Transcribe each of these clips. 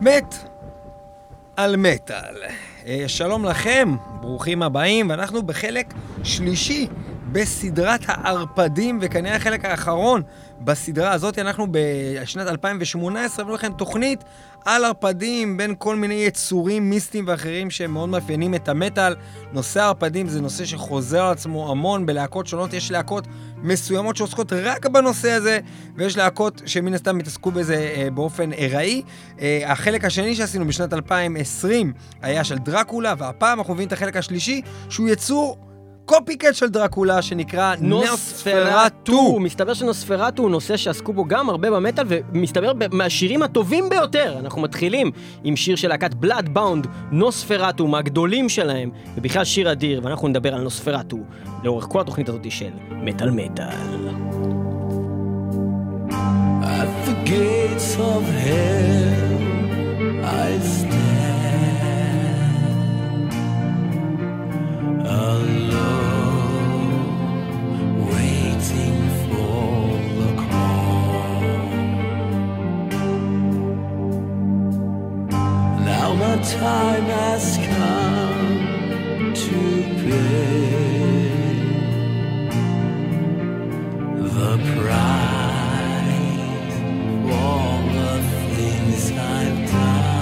מת על מטאל. אה, שלום לכם, ברוכים הבאים, ואנחנו בחלק שלישי בסדרת הערפדים, וכנראה החלק האחרון בסדרה הזאת. אנחנו בשנת 2018 הבאנו לכם תוכנית על ערפדים בין כל מיני יצורים מיסטיים ואחרים שמאוד מאפיינים את המטאל. נושא הערפדים זה נושא שחוזר על עצמו המון בלהקות שונות. יש להקות מסוימות שעוסקות רק בנושא הזה, ויש להקות שמן הסתם התעסקו בזה אה, באופן ארעי. אה, החלק השני שעשינו בשנת 2020 היה של דרקולה, והפעם אנחנו מביאים את החלק השלישי, שהוא יצור... קופיקט של דרקולה שנקרא נוספרטו. מסתבר שנוספרטו הוא נושא שעסקו בו גם הרבה במטאל, ומסתבר מהשירים הטובים ביותר. אנחנו מתחילים עם שיר של להקת בלאד באונד, נוספרטו, מהגדולים שלהם, ובכלל שיר אדיר, ואנחנו נדבר על נוספרטו לאורך כל התוכנית הזאת של מטאל מטאל. At the gates of hell I stand time has come to pay the price for all the things I've done.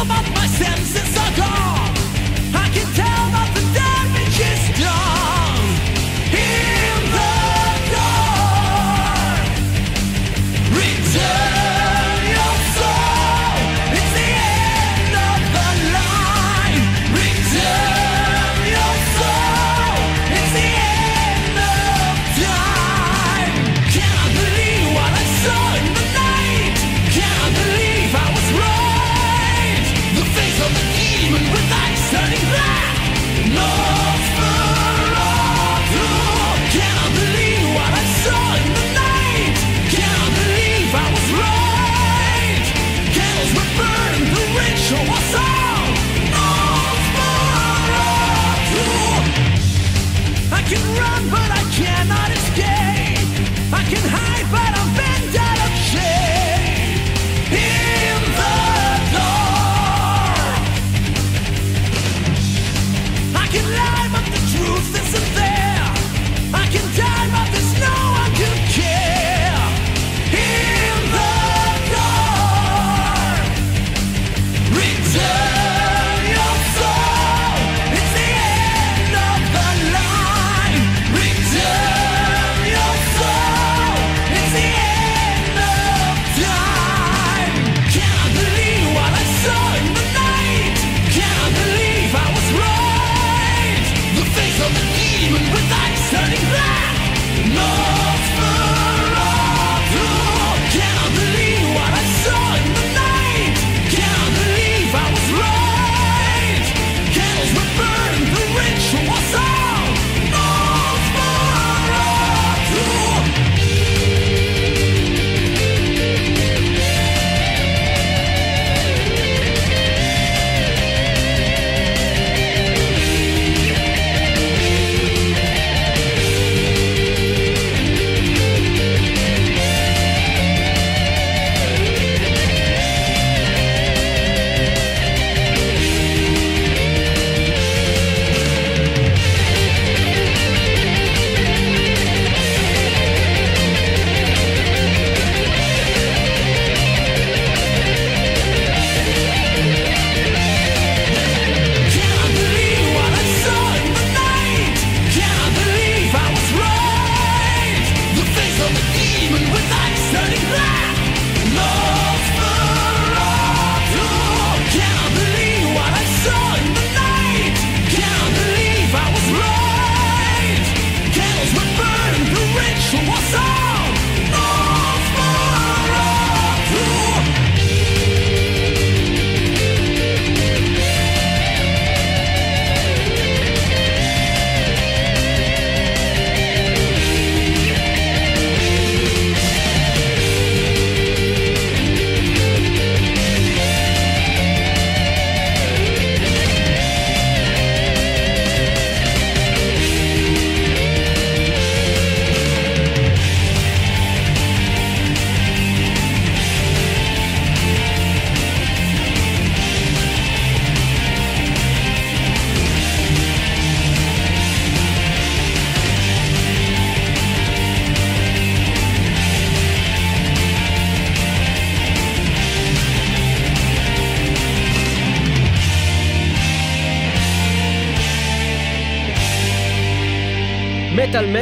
about my senses are gone.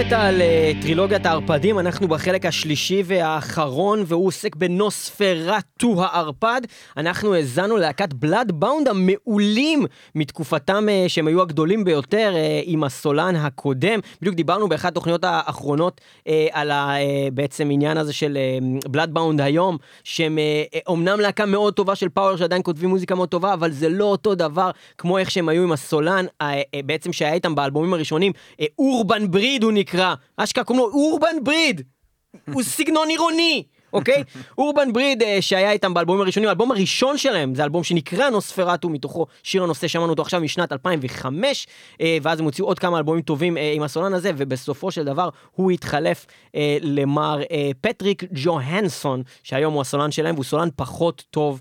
מטאל מטאל, אה, טרילוגיית הערפדים, אנחנו בחלק השלישי והאחרון, והוא עוסק בנוספרטו הערפד. אנחנו האזנו ללהקת בלאד באונד המעולים מתקופתם אה, שהם היו הגדולים ביותר אה, עם הסולן הקודם. בדיוק דיברנו באחת התוכניות האחרונות אה, על בעצם עניין הזה של בלאד באונד היום, שהם אומנם להקה מאוד טובה של פאוור שעדיין כותבים מוזיקה מאוד טובה, אבל זה לא אותו דבר כמו איך שהם היו עם הסולן, בעצם שהיה איתם באלבומים הראשונים, אורבן בריד הוא נקרא, אשכרה קוראים לו אורבן בריד, הוא סגנון עירוני. אוקיי? אורבן בריד אה, שהיה איתם באלבומים הראשונים, האלבום הראשון שלהם זה אלבום שנקרא נוספרטו, מתוכו שיר הנושא שמענו אותו עכשיו משנת 2005, אה, ואז הם הוציאו עוד כמה אלבומים טובים אה, עם הסולן הזה, ובסופו של דבר הוא התחלף למר פטריק ג'והנסון, שהיום הוא הסולן שלהם, והוא סולן פחות טוב,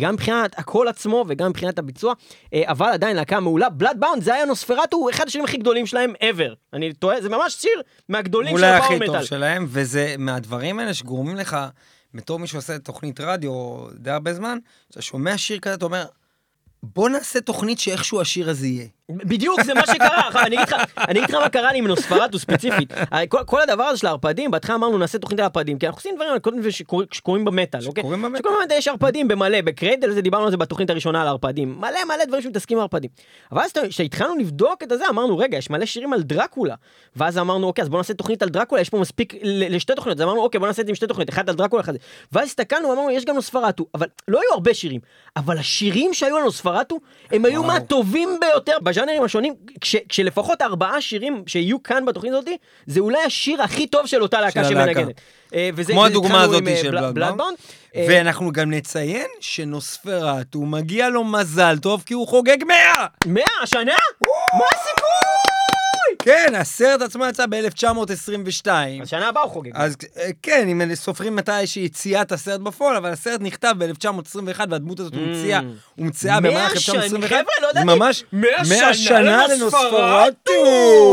גם מבחינת הקול עצמו וגם מבחינת הביצוע, אה, אבל עדיין להקה מעולה. בלאד באונד זה היה נוספרטו, הוא אחד השירים הכי גדולים שלהם ever. אני טועה, זה ממש שיר מהגדולים של אולי הפאור הכי טוב מטאל. שלהם, וזה מהדברים האלה שגורמים לך, בתור מי שעושה תוכנית רדיו די הרבה זמן, אתה שומע שיר כזה, אתה אומר, בוא נעשה תוכנית שאיכשהו השיר הזה יהיה. בדיוק, זה מה שקרה. אני אגיד לך, אני אגיד לך מה קרה לי עם נוספרטו ספציפית. כל, הדבר הזה של הערפדים, בהתחלה אמרנו נעשה תוכנית על ערפדים, כי אנחנו עושים דברים שקורים במטאל, אוקיי? שקורים במטאל. שקורים במטאל יש ערפדים במלא, בקריידל זה דיברנו על זה בתוכנית הראשונה על ערפדים. מלא מלא דברים שמתעסקים עם ערפדים. אבל אז כשהתחלנו לבדוק את הזה, אמרנו, רגע, יש מלא שירים על דרקולה. ואז אמרנו, אוקיי, אז בוא נעשה תוכנית על דרקולה, יש פה מספיק לשתי תוכניות. אז אמרנו, אוקיי, בוא נעשה את זה עם שתי תוכניות, אחת על דרקולה, זה. ואז הסתכלנו, אמרנו, יש גם נוספרטו, אבל לא היו הרבה שירים. אבל השירים שהיו על נוספרטו, הם היו. מהטובים ביותר בז'אנרים השונים, כש, כשלפחות ארבעה שירים שיהיו כאן בתוכנית הזאת, זה אולי השיר הכי טוב של אותה להקה. שמנגנת. אה, וזה- כמו הדוגמה הזאת אה, של. בלאדבאונד. אה, ואנחנו גם נציין שנוספרטו מגיע לו מזל טוב כי הוא חוגג 100! מאה השנה? מה הסיכוי? כן, הסרט עצמו יצא ב-1922. אז שנה הבאה הוא חוגג. אז אה, כן, אם סופרים מתי שיציאת הסרט בפועל, אבל הסרט נכתב ב-1921 והדמות הזאת הומציאה, הומצאה במהלך שנים, 1921. חבר'ה, לא ידעתי. ממש מאה 100 שנה לנוספרטו!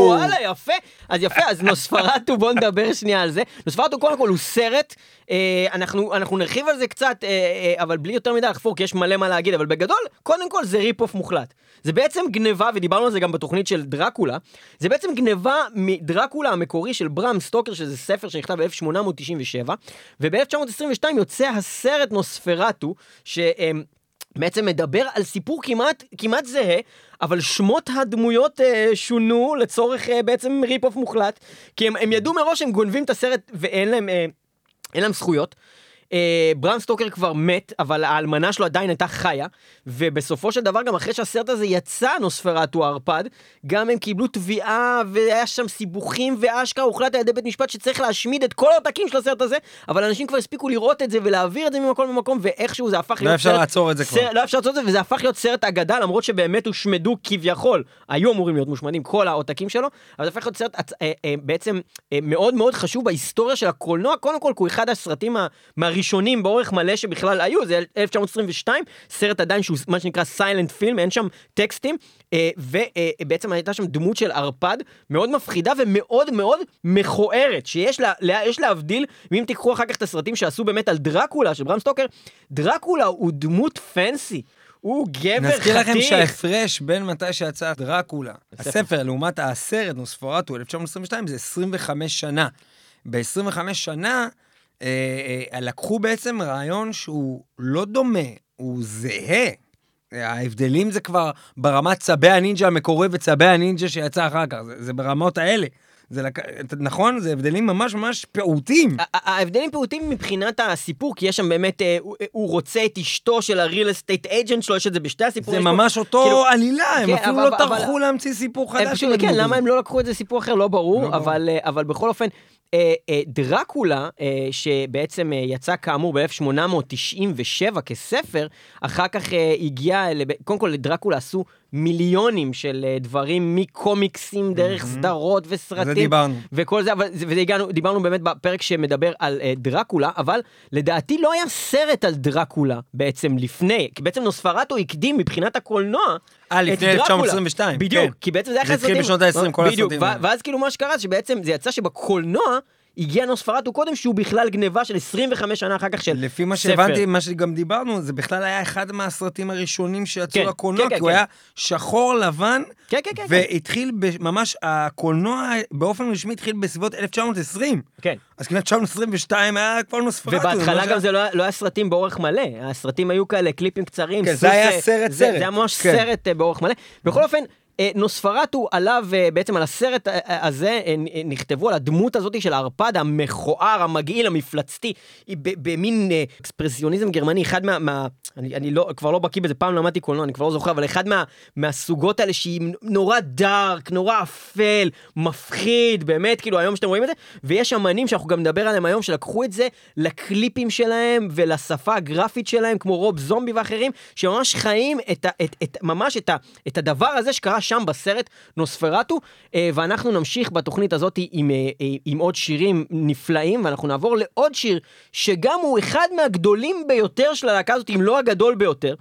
וואלה, יפה. אז יפה, אז נוספרטו, בואו נדבר שנייה על זה. נוספרטו קודם כל הוא סרט, אה, אנחנו, נרחיב על זה קצת, אה, אבל בלי יותר מדי לחפור, כי יש מלא מה להגיד, אבל בגדול, קודם כל זה rip off מוחלט. זה בעצם גניבה, ודיברנו על זה גם בתוכנית של דרקולה, זה בעצם גניבה מדרקולה המקורי של ברם סטוקר, שזה ספר שנכתב ב-1897, וב-1922 יוצא הסרט נוספרטו, ש... בעצם מדבר על סיפור כמעט, כמעט זהה, אבל שמות הדמויות אה, שונו לצורך אה, בעצם rip off מוחלט, כי הם, הם ידעו מראש שהם גונבים את הסרט ואין להם, אה, להם זכויות. אה, ברם סטוקר כבר מת, אבל האלמנה שלו עדיין הייתה חיה, ובסופו של דבר, גם אחרי שהסרט הזה יצא, נוספרטו הערפד, גם הם קיבלו תביעה, והיה שם סיבוכים, ואשכרה הוחלט על ידי בית משפט שצריך להשמיד את כל העותקים של הסרט הזה, אבל אנשים כבר הספיקו לראות את זה ולהעביר את זה ממקום למקום, ואיכשהו זה הפך לא להיות אפשר סרט... לעצור את זה כבר. סרט- לא אפשר לעשות את זה, וזה הפך להיות סרט אגדה, למרות שבאמת הושמדו כביכול, היו אמורים להיות מושמדים כל העותקים שלו, אבל זה הפך להיות סרט אה, אה, בעצם אה, מאוד מאוד חשוב בהיסטוריה של הקולנוע, קודם כל כי הוא אחד הסרטים ה- מהראשונים באורך מלא שבכלל היו, זה 1922, סרט עדיין שהוא מה שנקרא סיילנט פילם, אין שם טקסטים, אה, ובעצם הייתה שם דמות של ערפד מאוד מפחידה ומאוד מאוד מכוערת, שיש לה, לה, להבדיל, ואם תיקחו אחר כך את הסרטים שעשו באמת על דרקולה של ברם סטוקר, דרקולה הוא דמות פנסי. הוא גבר חתיך. נזכיר לכם שההפרש בין מתי שיצא דרקולה, הספר. לעומת הסרט נוספרטו 1922, זה 25 שנה. ב-25 שנה לקחו בעצם רעיון שהוא לא דומה, הוא זהה. ההבדלים זה כבר ברמת צבי הנינג'ה המקורי וצבי הנינג'ה שיצא אחר כך, זה, זה ברמות האלה. זה לק... נכון? זה הבדלים ממש ממש פעוטים. ההבדלים פעוטים מבחינת הסיפור, כי יש שם באמת, אה, הוא- הוא רוצה את אשתו של הריל אסטייט אייג'נט שלו, יש את זה בשתי זה הסיפורים. יש פה- ממש אותו כאילו- עלילה, הם כן, אפילו אבל- לא אבל- טרחו להמציא סיפור חדש. פשוט, כן, למה. הם לא לקחו את זה סיפור אחר, לא ברור, לא ברור. אבל, אה, אבל בכל אופן, אה, אה, דרקולה, אה, שבעצם אה, יצא כאמור ב-1897 כספר, אחר כך אה, הגיע, קודם כל לדרקולה עשו מיליונים של אה, דברים מקומיקסים דרך סדרות על זה וסרטים. דיברנו. וכל זה, אבל זה- וזה הגענו, דיברנו באמת בפרק שמדבר על אה, דרקולה, אבל לדעתי לא היה סרט על דרקולה בעצם לפני, כי בעצם נוספרטו הקדים מבחינת הקולנוע אה, לפני דרקולה. 1922, בדיוק, כן. כי בעצם זה היה זה אחד התחיל בשנות ה-עשרים, כל בדיוק, הסרטים האלה. ואז כאילו מה שקרה זה שבעצם זה יצא שבקולנוע הגיע נוספרטו קודם שהוא בכלל גניבה של 25 שנה אחר כך של לפי מה ספר. שהבנתי, מה שגם דיברנו, זה בכלל היה אחד מהסרטים הראשונים שיצאו כן, לקולנוע, כן, כי הוא כן. היה שחור לבן, כן, כן, כן, כן. והתחיל ממש, הקולנוע באופן רשמי התחיל בסביבות 1920. כן. אז כאילו 1922 היה כבר נוספרטו. ובהתחלה גם זה לא לא היה סרטים באורך מלא, הסרטים היו כאלה קליפים קצרים. כן, סוס, זה היה אה, סרט, זה- סרט. זה היה ממש כן. סרט אה, באורך מלא. בכל אופן, אה, נוספרטו עליו, אה, בעצם על הסרט אה, אה, הזה, אה, אה, נכתבו על הדמות הזאת של הערפד המכוער, המגעיל, המפלצתי, במין אה, אקספרסיוניזם גרמני, אחד מה... מה אני, אני לא, כבר לא בקיא בזה, פעם למדתי קולנוע, אני כבר לא זוכר, אבל אחד מה, מהסוגות האלה שהיא נורא דארק, נורא אפל, מפחיד, באמת, כאילו היום שאתם רואים את זה, ויש אמנים שאנחנו גם נדבר עליהם היום, שלקחו את זה לקליפים שלהם ולשפה הגרפית שלהם, כמו רוב זומבי ואחרים, שממש חיים את, ה, את, את, ממש את, את הדבר הזה שקרה שם בסרט נוספרטו, אה, ואנחנו נמשיך בתוכנית הזאת עם, אה, אה, עם עוד שירים נפלאים, ואנחנו נעבור לעוד שיר, שגם הוא אחד מהגדולים ביותר של הלהקה הזאת, אם לא הגדול ביותר.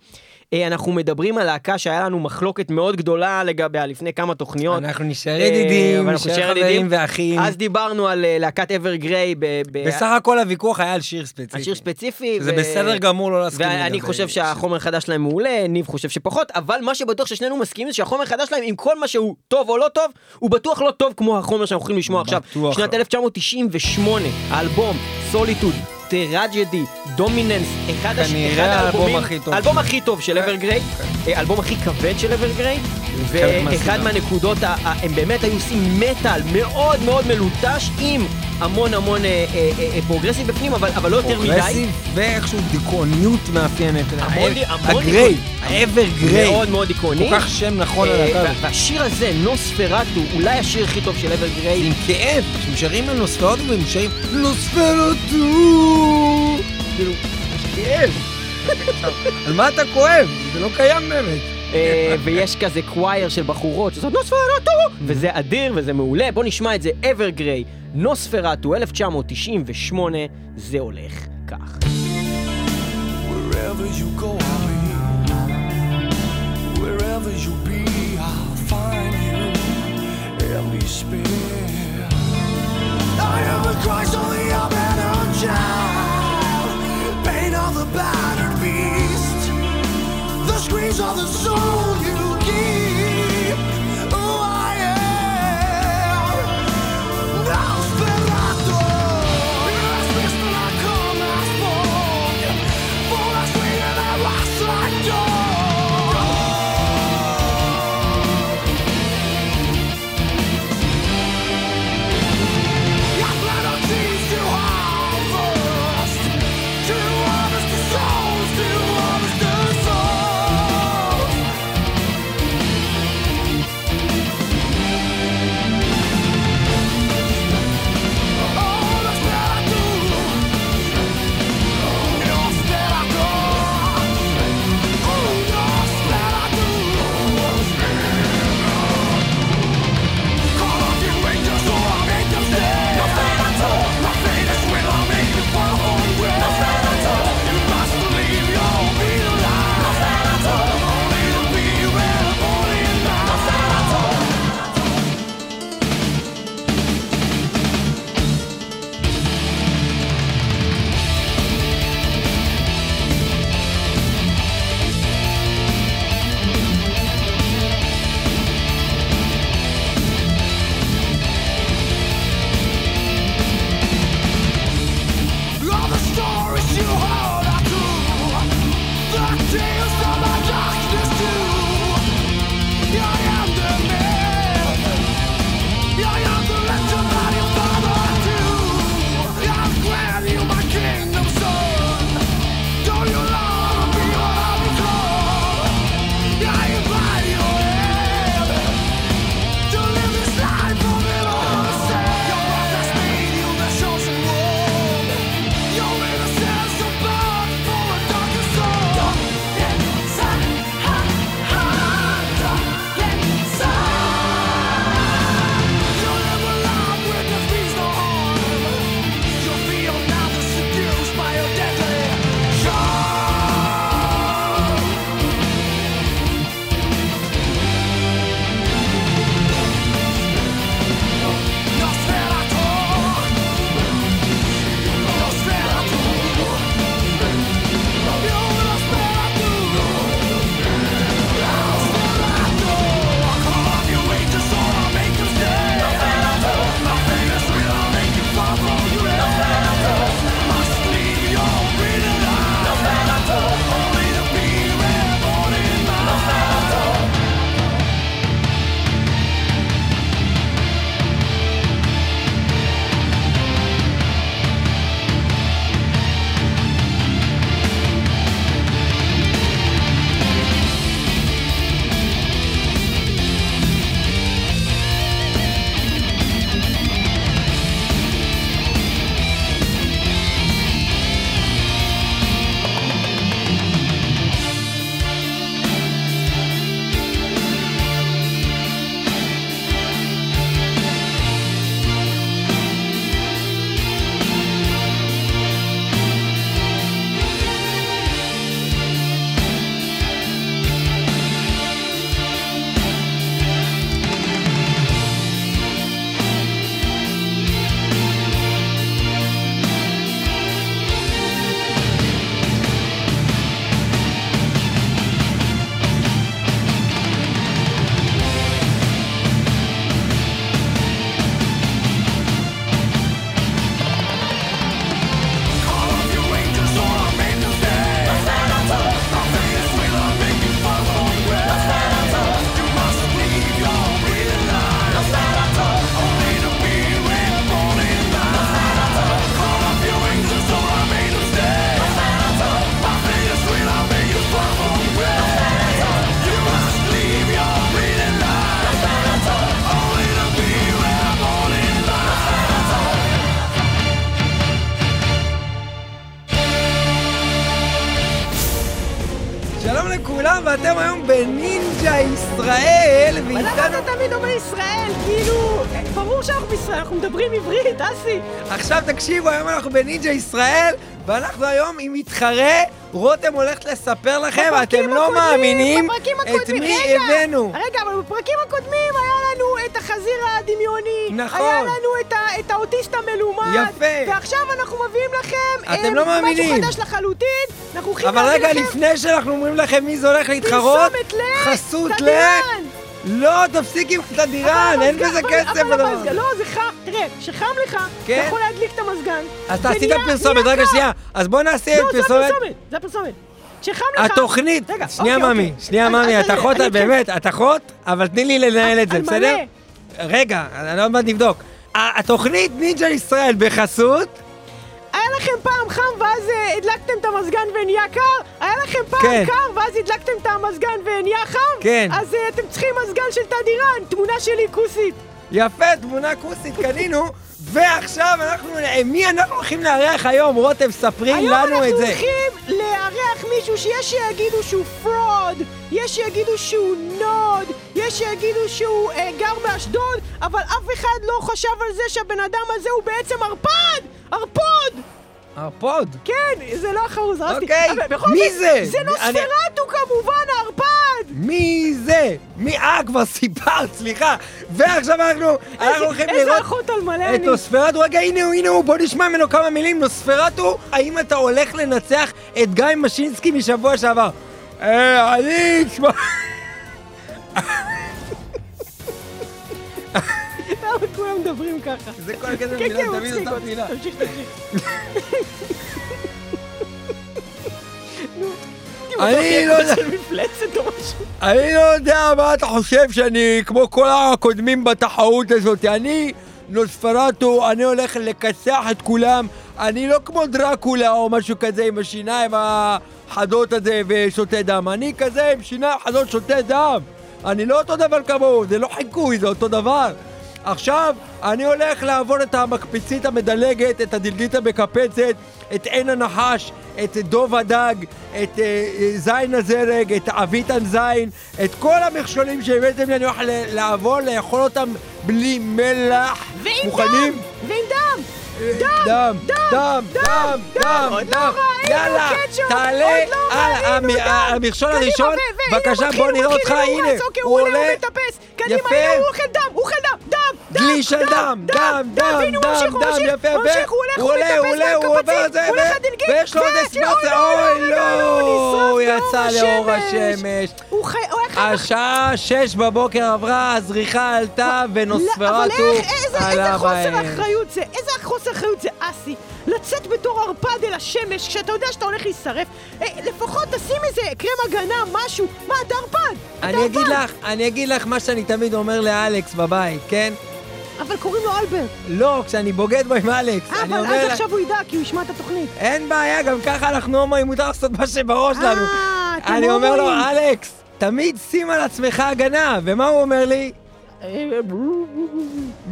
אה, אנחנו מדברים על להקה שהיה לנו מחלוקת מאוד גדולה לגביה לפני כמה תוכניות. אנחנו נשאר אה, ידידים, נשאר חברים. ואחים. אז דיברנו על אה, להקת אברגריי ב... ב- בסך הכל הוויכוח היה על שיר ספציפי. על שיר ספציפי. זה בסדר גמור לא להסכים. ואני לגבי חושב שיר. שהחומר החדש שלהם מעולה, ניב חושב שפחות, אבל מה שבטוח ששנינו מסכימים זה שהחומר החדש שלהם, עם כל מה שהוא טוב או לא טוב, הוא בטוח לא טוב כמו החומר שאנחנו הולכים לשמוע עכשיו. בטוח שנת לא. 1998, האלבום, Solitude. Tragedy, Dominance, אחד האלבום הכי טוב האלבום. הכי טוב של אברגריי, אה, האלבום הכי כבד של אברגריי, ואחד. מהנקודות, הם באמת היו עושים מטאל מאוד מאוד מלוטש עם המון המון אה, אה, אה, progressive בפנים, אבל אבל לא יותר מדי. פרוגרסיב ואיכשהו דיכאוניות מאפיינת. הגריי, דיכאון. אברגריי. מאוד מאוד דיכאוני. כל כך שם נכון אה, וה- הזאת. והשיר הזה, נוספרטו, אולי השיר הכי טוב של אברגריי. עם כאב, ששרים על נוספרטו והם שרים נוספרטו. כאילו, יש כאב. על מה אתה כואב? זה לא קיים באמת. אה, ויש כזה קווייר של בחורות שזאת נוספרטו, וזה אדיר וזה מעולה. בוא נשמע את זה, אברגריי, נוספרטו, 1998, זה הולך כך. Wherever you go, I'll be. Wherever you be, I'll find you. In despair. I am the Christ of the abandoned child. Pain of the battered beast. The screams of the soul אנחנו מדברים עברית, אסי. עכשיו תקשיבו, היום אנחנו בנינג'ה ישראל, ואנחנו היום עם מתחרה, רותם הולכת לספר לכם, אתם לא הקודמים, מאמינים את מי רגע, הבאנו. רגע, אבל בפרקים הקודמים היה לנו את החזיר הדמיוני. נכון. היה לנו את, ה, את האוטיסט המלומד. יפה. ועכשיו אנחנו מביאים לכם... אתם אה, לא מאמינים. משהו חדש לחלוטין. אנחנו הולכים אבל להביא רגע, לכם לפני שאנחנו אומרים לכם מי זה הולך להתחרות, פרסומת ל... חסות ל... לא, תפסיק עם תדירן, אבל אין בזה אבל- כסף אבל המזגן-. לא, זה חם. תראה, כשחם לך, אתה כן? יכול להדליק את המזגן. אז אתה עשית פרסומת, רגע. שנייה. אז בוא נעשה לא, זה פרסומת. הפרסומת, זה הפרסומת. כשחם לך... התוכנית, רגע, שנייה אוקיי, ממי, אוקיי. שנייה ממי, את אחות, באמת, את אחות, אבל תני לי לנהל את זה, בסדר? רגע, אני עוד מעט נבדוק. התוכנית נינג'ה ישראל בחסות, היה לכם פעם חם ואז אה, הדלקתם את המזגן ונהיה קר? היה לכם פעם כן. קר ואז הדלקתם את המזגן ונהיה חם? כן. אז אה, אתם צריכים מזגן של תדירן, תמונה שלי כוסית. יפה, תמונה כוסית, קנינו, ועכשיו אנחנו, אה, מי אנחנו הולכים לארח היום? רותם, ספרי היום לנו את אנחנו זה. הולכים לארח מישהו שיש שיגידו שהוא פרוד, יש שיגידו שהוא נוד, יש שיגידו שהוא אה, גר באשדוד, אבל אף אחד לא חשב על זה שהבן אדם הזה הוא בעצם ערפד! ערפוד! הפוד. כן, זה לא החרוז, אהבתי. אוקיי, מי זה? זה נוספרטו כמובן, הערפד! מי זה? מי? אה, כבר סיפרת, סליחה. ועכשיו אנחנו, אנחנו הולכים איזה לראות אחות על מלא את אני. נוספרטו. רגע, הנה הוא, הנה הוא, בוא נשמע ממנו כמה מילים. נוספרטו, האם אתה הולך לנצח את גיא משינסקי משבוע שעבר? אה, אני אשמע... למה כולם מדברים ככה? זה כל כזה כן, מילה, כן, תמיד אותה מילה. תמשיך, תמשיך. נו, אני לא יודע. אני לא יודע מה אתה חושב שאני כמו כל הקודמים בתחרות הזאת. אני נוספרטו, אני הולך לכסח את כולם. אני לא כמו דרקולה או משהו כזה עם השיניים החדות הזה ושותה דם. אני כזה עם שיניים חדות שותה דם. אני לא אותו דבר כמוהו, זה לא חיקוי, זה אותו דבר. עכשיו אני הולך לעבור את המקפיצית המדלגת, את הדלגית המקפצת, את עין הנחש, את דוב הדג, את אה, זין הזרג, את אביטן זין, את כל המכשולים שהבאתם לי, אני הולך לעבור, לאכול אותם בלי מלח. ועם מוכנים? דם! ועם דם! דם, דם, דם, דם, דם, לא דם. יאללה, תעלה לא על. המכשול הראשון. בבקשה, בוא נראה אותך, הנה. אוקיי, הוא עולה, יפה. הנה, הוא אוכל דם, הוא אוכל דם, דם, דם, דלי של דם, דם, דם, דם, דם, יפה, הוא עולה, הוא עולה, הוא עובר את זה, ויש לו עוד אספרסה, אוי, לא, לא, לא, הוא יצא לאור השמש. השעה שש בבוקר עברה, הזריחה עלתה, אבל ונוספרטו איך, איזה, איזה עלה חוסר בהם. אחריות זה, איזה חוסר אחריות זה, אסי, לצאת בתור ערפד אל השמש כשאתה יודע שאתה הולך להישרף, אה, לפחות תשים איזה קרם הגנה, משהו, מה, אתה ערפד, אני אגיד. לך, אני אגיד לך מה שאני תמיד אומר לאלכס בבית, כן? אבל קוראים לו אלברט. לא, כשאני בוגד בו עם אלכס, אה, אני אבל אומר אז לה, עכשיו הוא ידע, כי הוא ישמע את התוכנית. אין בעיה, גם ככה אנחנו הומואים, מותר לעשות מה שבראש לנו. אה, אתם אני אומר לו, הומואים. אלכס, תמיד שים על עצמך הגנה, ומה הוא אומר לי?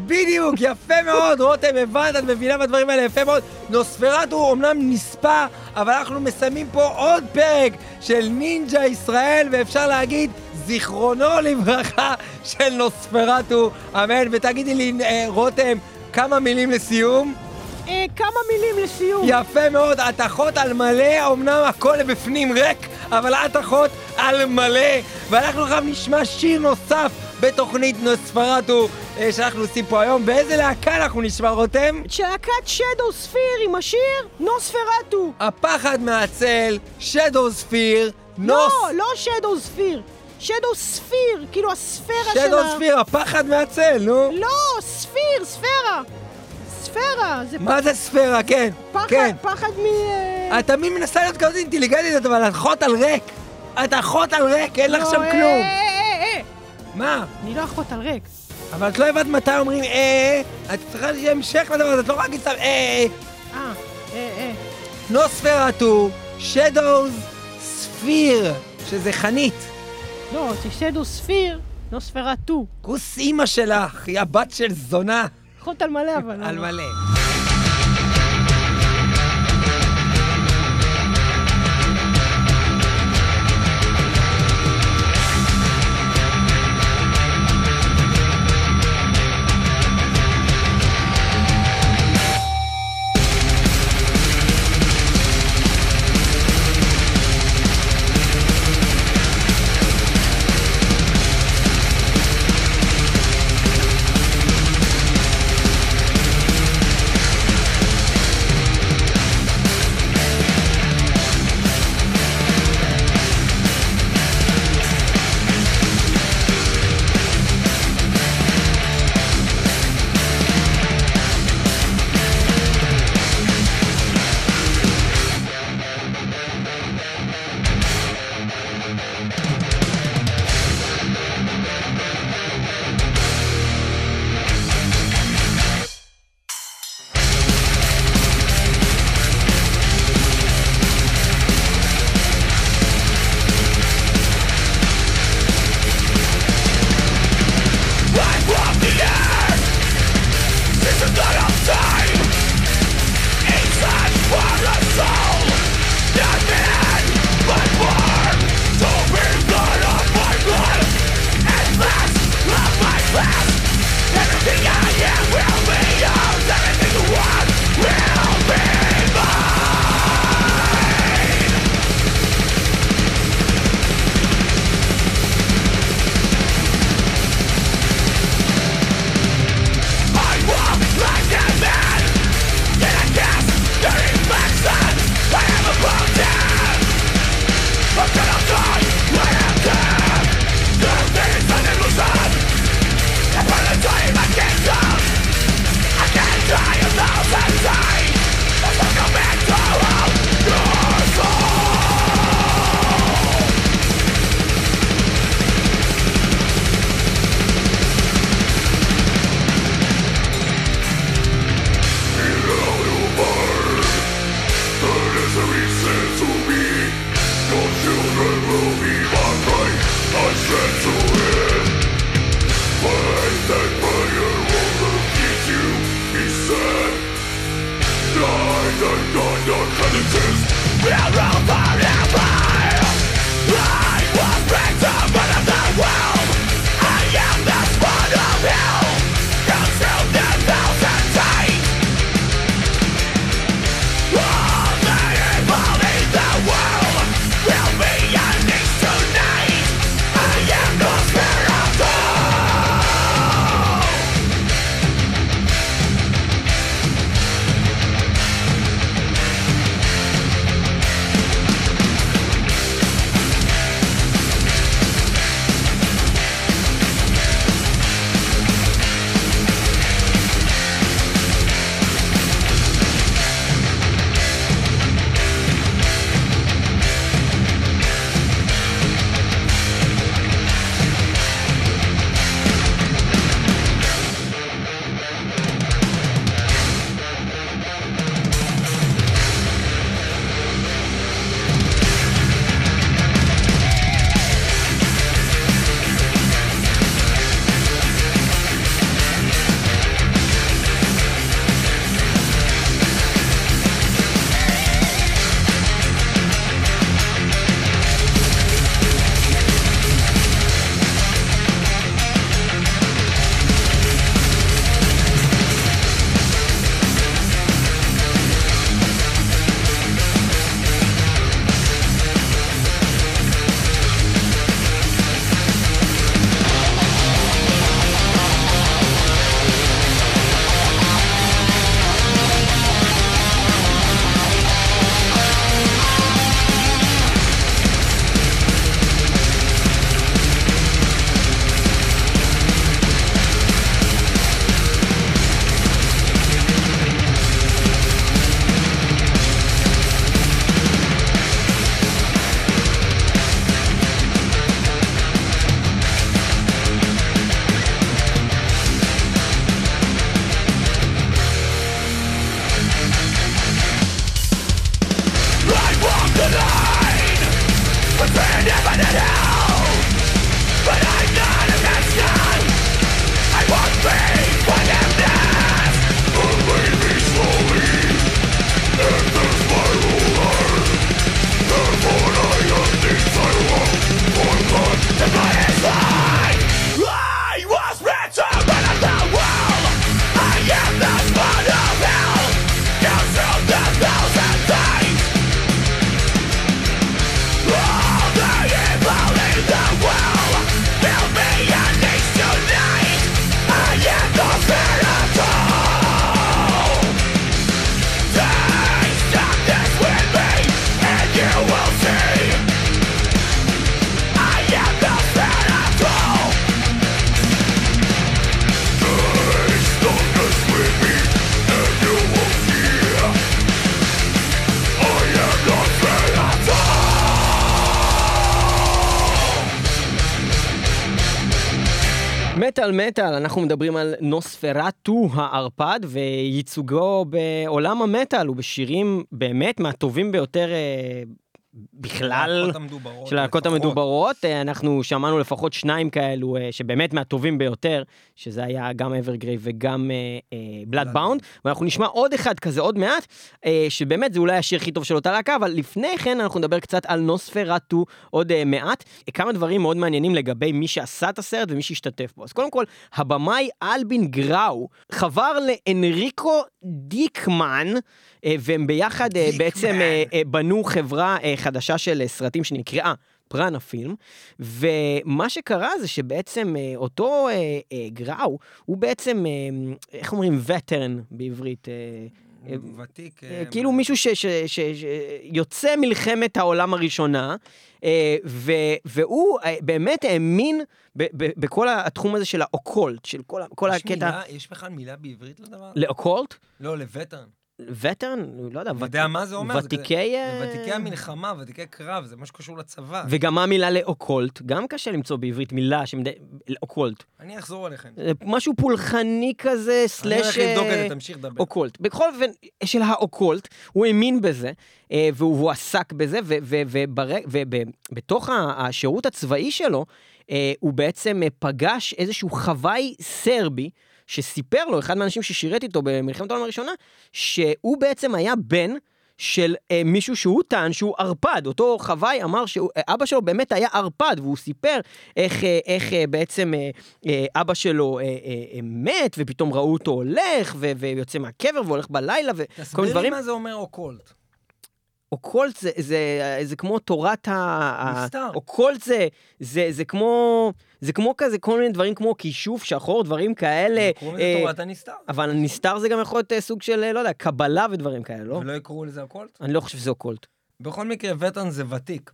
בדיוק, יפה מאוד, רותם, הבנת, את מבינה בדברים האלה, יפה מאוד. נוספרטו אומנם נספה, אבל אנחנו מסיימים פה עוד פרק של נינג'ה ישראל, ואפשר להגיד, זיכרונו לברכה של נוספרטו, אמן. ותגידי לי, אה, רותם, כמה מילים לסיום? אה, כמה מילים לסיום. יפה מאוד, את אחות על מלא, אמנם הכל בפנים ריק, אבל את אחות על מלא. ואנחנו עכשיו נשמע שיר נוסף בתוכנית נוספרטו אה, שאנחנו עושים פה היום. באיזה להקה אנחנו נשמע, רותם? של להקת שדו ספיר עם השיר נוספרטו. הפחד מהצל, שדו ספיר, נוס... לא, לא שדו ספיר. שדו ספיר, כאילו הספירה של ה... שדו ספיר, הפחד מהצל, נו. לא, ספיר, ספירה. ספירה, זה מה זה ספירה? כן, פחד, כן. פחד מ... אה, את תמיד מנסה להיות כזאת אינטליגנטית, אבל את אחות על ריק. את אחות על ריק, אין לך לא, שם אה, כלום. אה, אה, אה. מה? אני לא אחות על ריק. אבל את לא הבנת מתי אומרים אה, את צריכה שיהיה המשך לדבר הזה, את לא רק להגיד סתם אה, אה, אה, אה. נוספרטו, שדוז, ספיר, שזה חנית. לא, זה שדו ספיר, נוספרטו. כוס אימא שלך, היא הבת של זונה. אחות על מלא אבל. על אבל. מלא. מטאל מטאל, אנחנו מדברים על נוספרטו הערפד וייצוגו בעולם המטאל ובשירים באמת מהטובים ביותר אה, בכלל. של הלהקות. המדוברות, אה, אנחנו שמענו לפחות שניים כאלו אה, שבאמת מהטובים ביותר, שזה היה גם אברגריי וגם בלאדבאונד, ואנחנו נשמע עוד אחד כזה עוד מעט, אה, שבאמת זה אולי השיר הכי טוב של אותה להקה, אבל לפני כן אנחנו נדבר קצת על נוספרטו עוד אה, מעט. אה, כמה דברים מאוד מעניינים לגבי מי שעשה את הסרט ומי שהשתתף בו. אז קודם כל, הבמאי אלבין גראו חבר לאנריקו דיקמן, אה, והם ביחד אה, בעצם אה, בנו חברה חדשה של סרטים שנקראה פראנה פילם, ומה שקרה זה שבעצם אותו אה, אה, גראו, הוא בעצם, אה, איך אומרים וטרן בעברית? אה, ותיק. אה, אה, כאילו מישהו שיוצא מלחמת העולם הראשונה, אה, ו- והוא אה, באמת האמין ב- ב- בכל התחום הזה של האוקולט, של כל ה- כל יש הקטע... מילה- יש בכלל מילה בעברית לדבר? לאוקולט? לא, ל veteran. veteran? לא יודע. אני ות- יודע מה זה אומר. זה ותיקי... זה אה, ותיקי המלחמה, ותיקי קרב, זה מה שקשור לצבא. וגם מה המילה לאוקולט? גם קשה למצוא בעברית מילה שמד... לאוקולט. אני אחזור אליכם. זה משהו פולחני כזה, אני slash... הולך לבדוק את אה, זה, תמשיך לדבר. אוקולט. בכל אופן, של האוקולט, הוא האמין בזה, אה, והוא, עסק בזה, ובתוך השירות הצבאי שלו, אה, הוא בעצם אה, פגש איזשהו חוואי סרבי, שסיפר לו, אחד מהאנשים ששירת איתו במלחמת העולם הראשונה, שהוא בעצם היה בן של אה, מישהו שהוא טען שהוא ערפד. אותו חוואי אמר שאבא שלו באמת היה ערפד, והוא סיפר איך, אה, איך אה, בעצם אה, אה, אבא שלו אה, אה, אה, מת, ופתאום ראו אותו הולך, ו- ויוצא מהקבר, והולך בלילה, וכל מיני תסביר לי דברים. מה זה אומר אוקולט. אוקולט זה, זה, זה כמו תורת ה... נסתר. אוקולט זה, זה, זה כמו, זה כמו כזה, כל מיני דברים כמו כישוף שחור, דברים כאלה. קוראים לזה אה, תורת הנסתר. אבל נסתר זה גם יכול להיות אה, סוג של, אה, לא יודע, קבלה ודברים כאלה, לא? ולא יקראו לזה אוקולט? אני לא חושב שזה אוקולט. בכל מקרה, וטרן זה ותיק,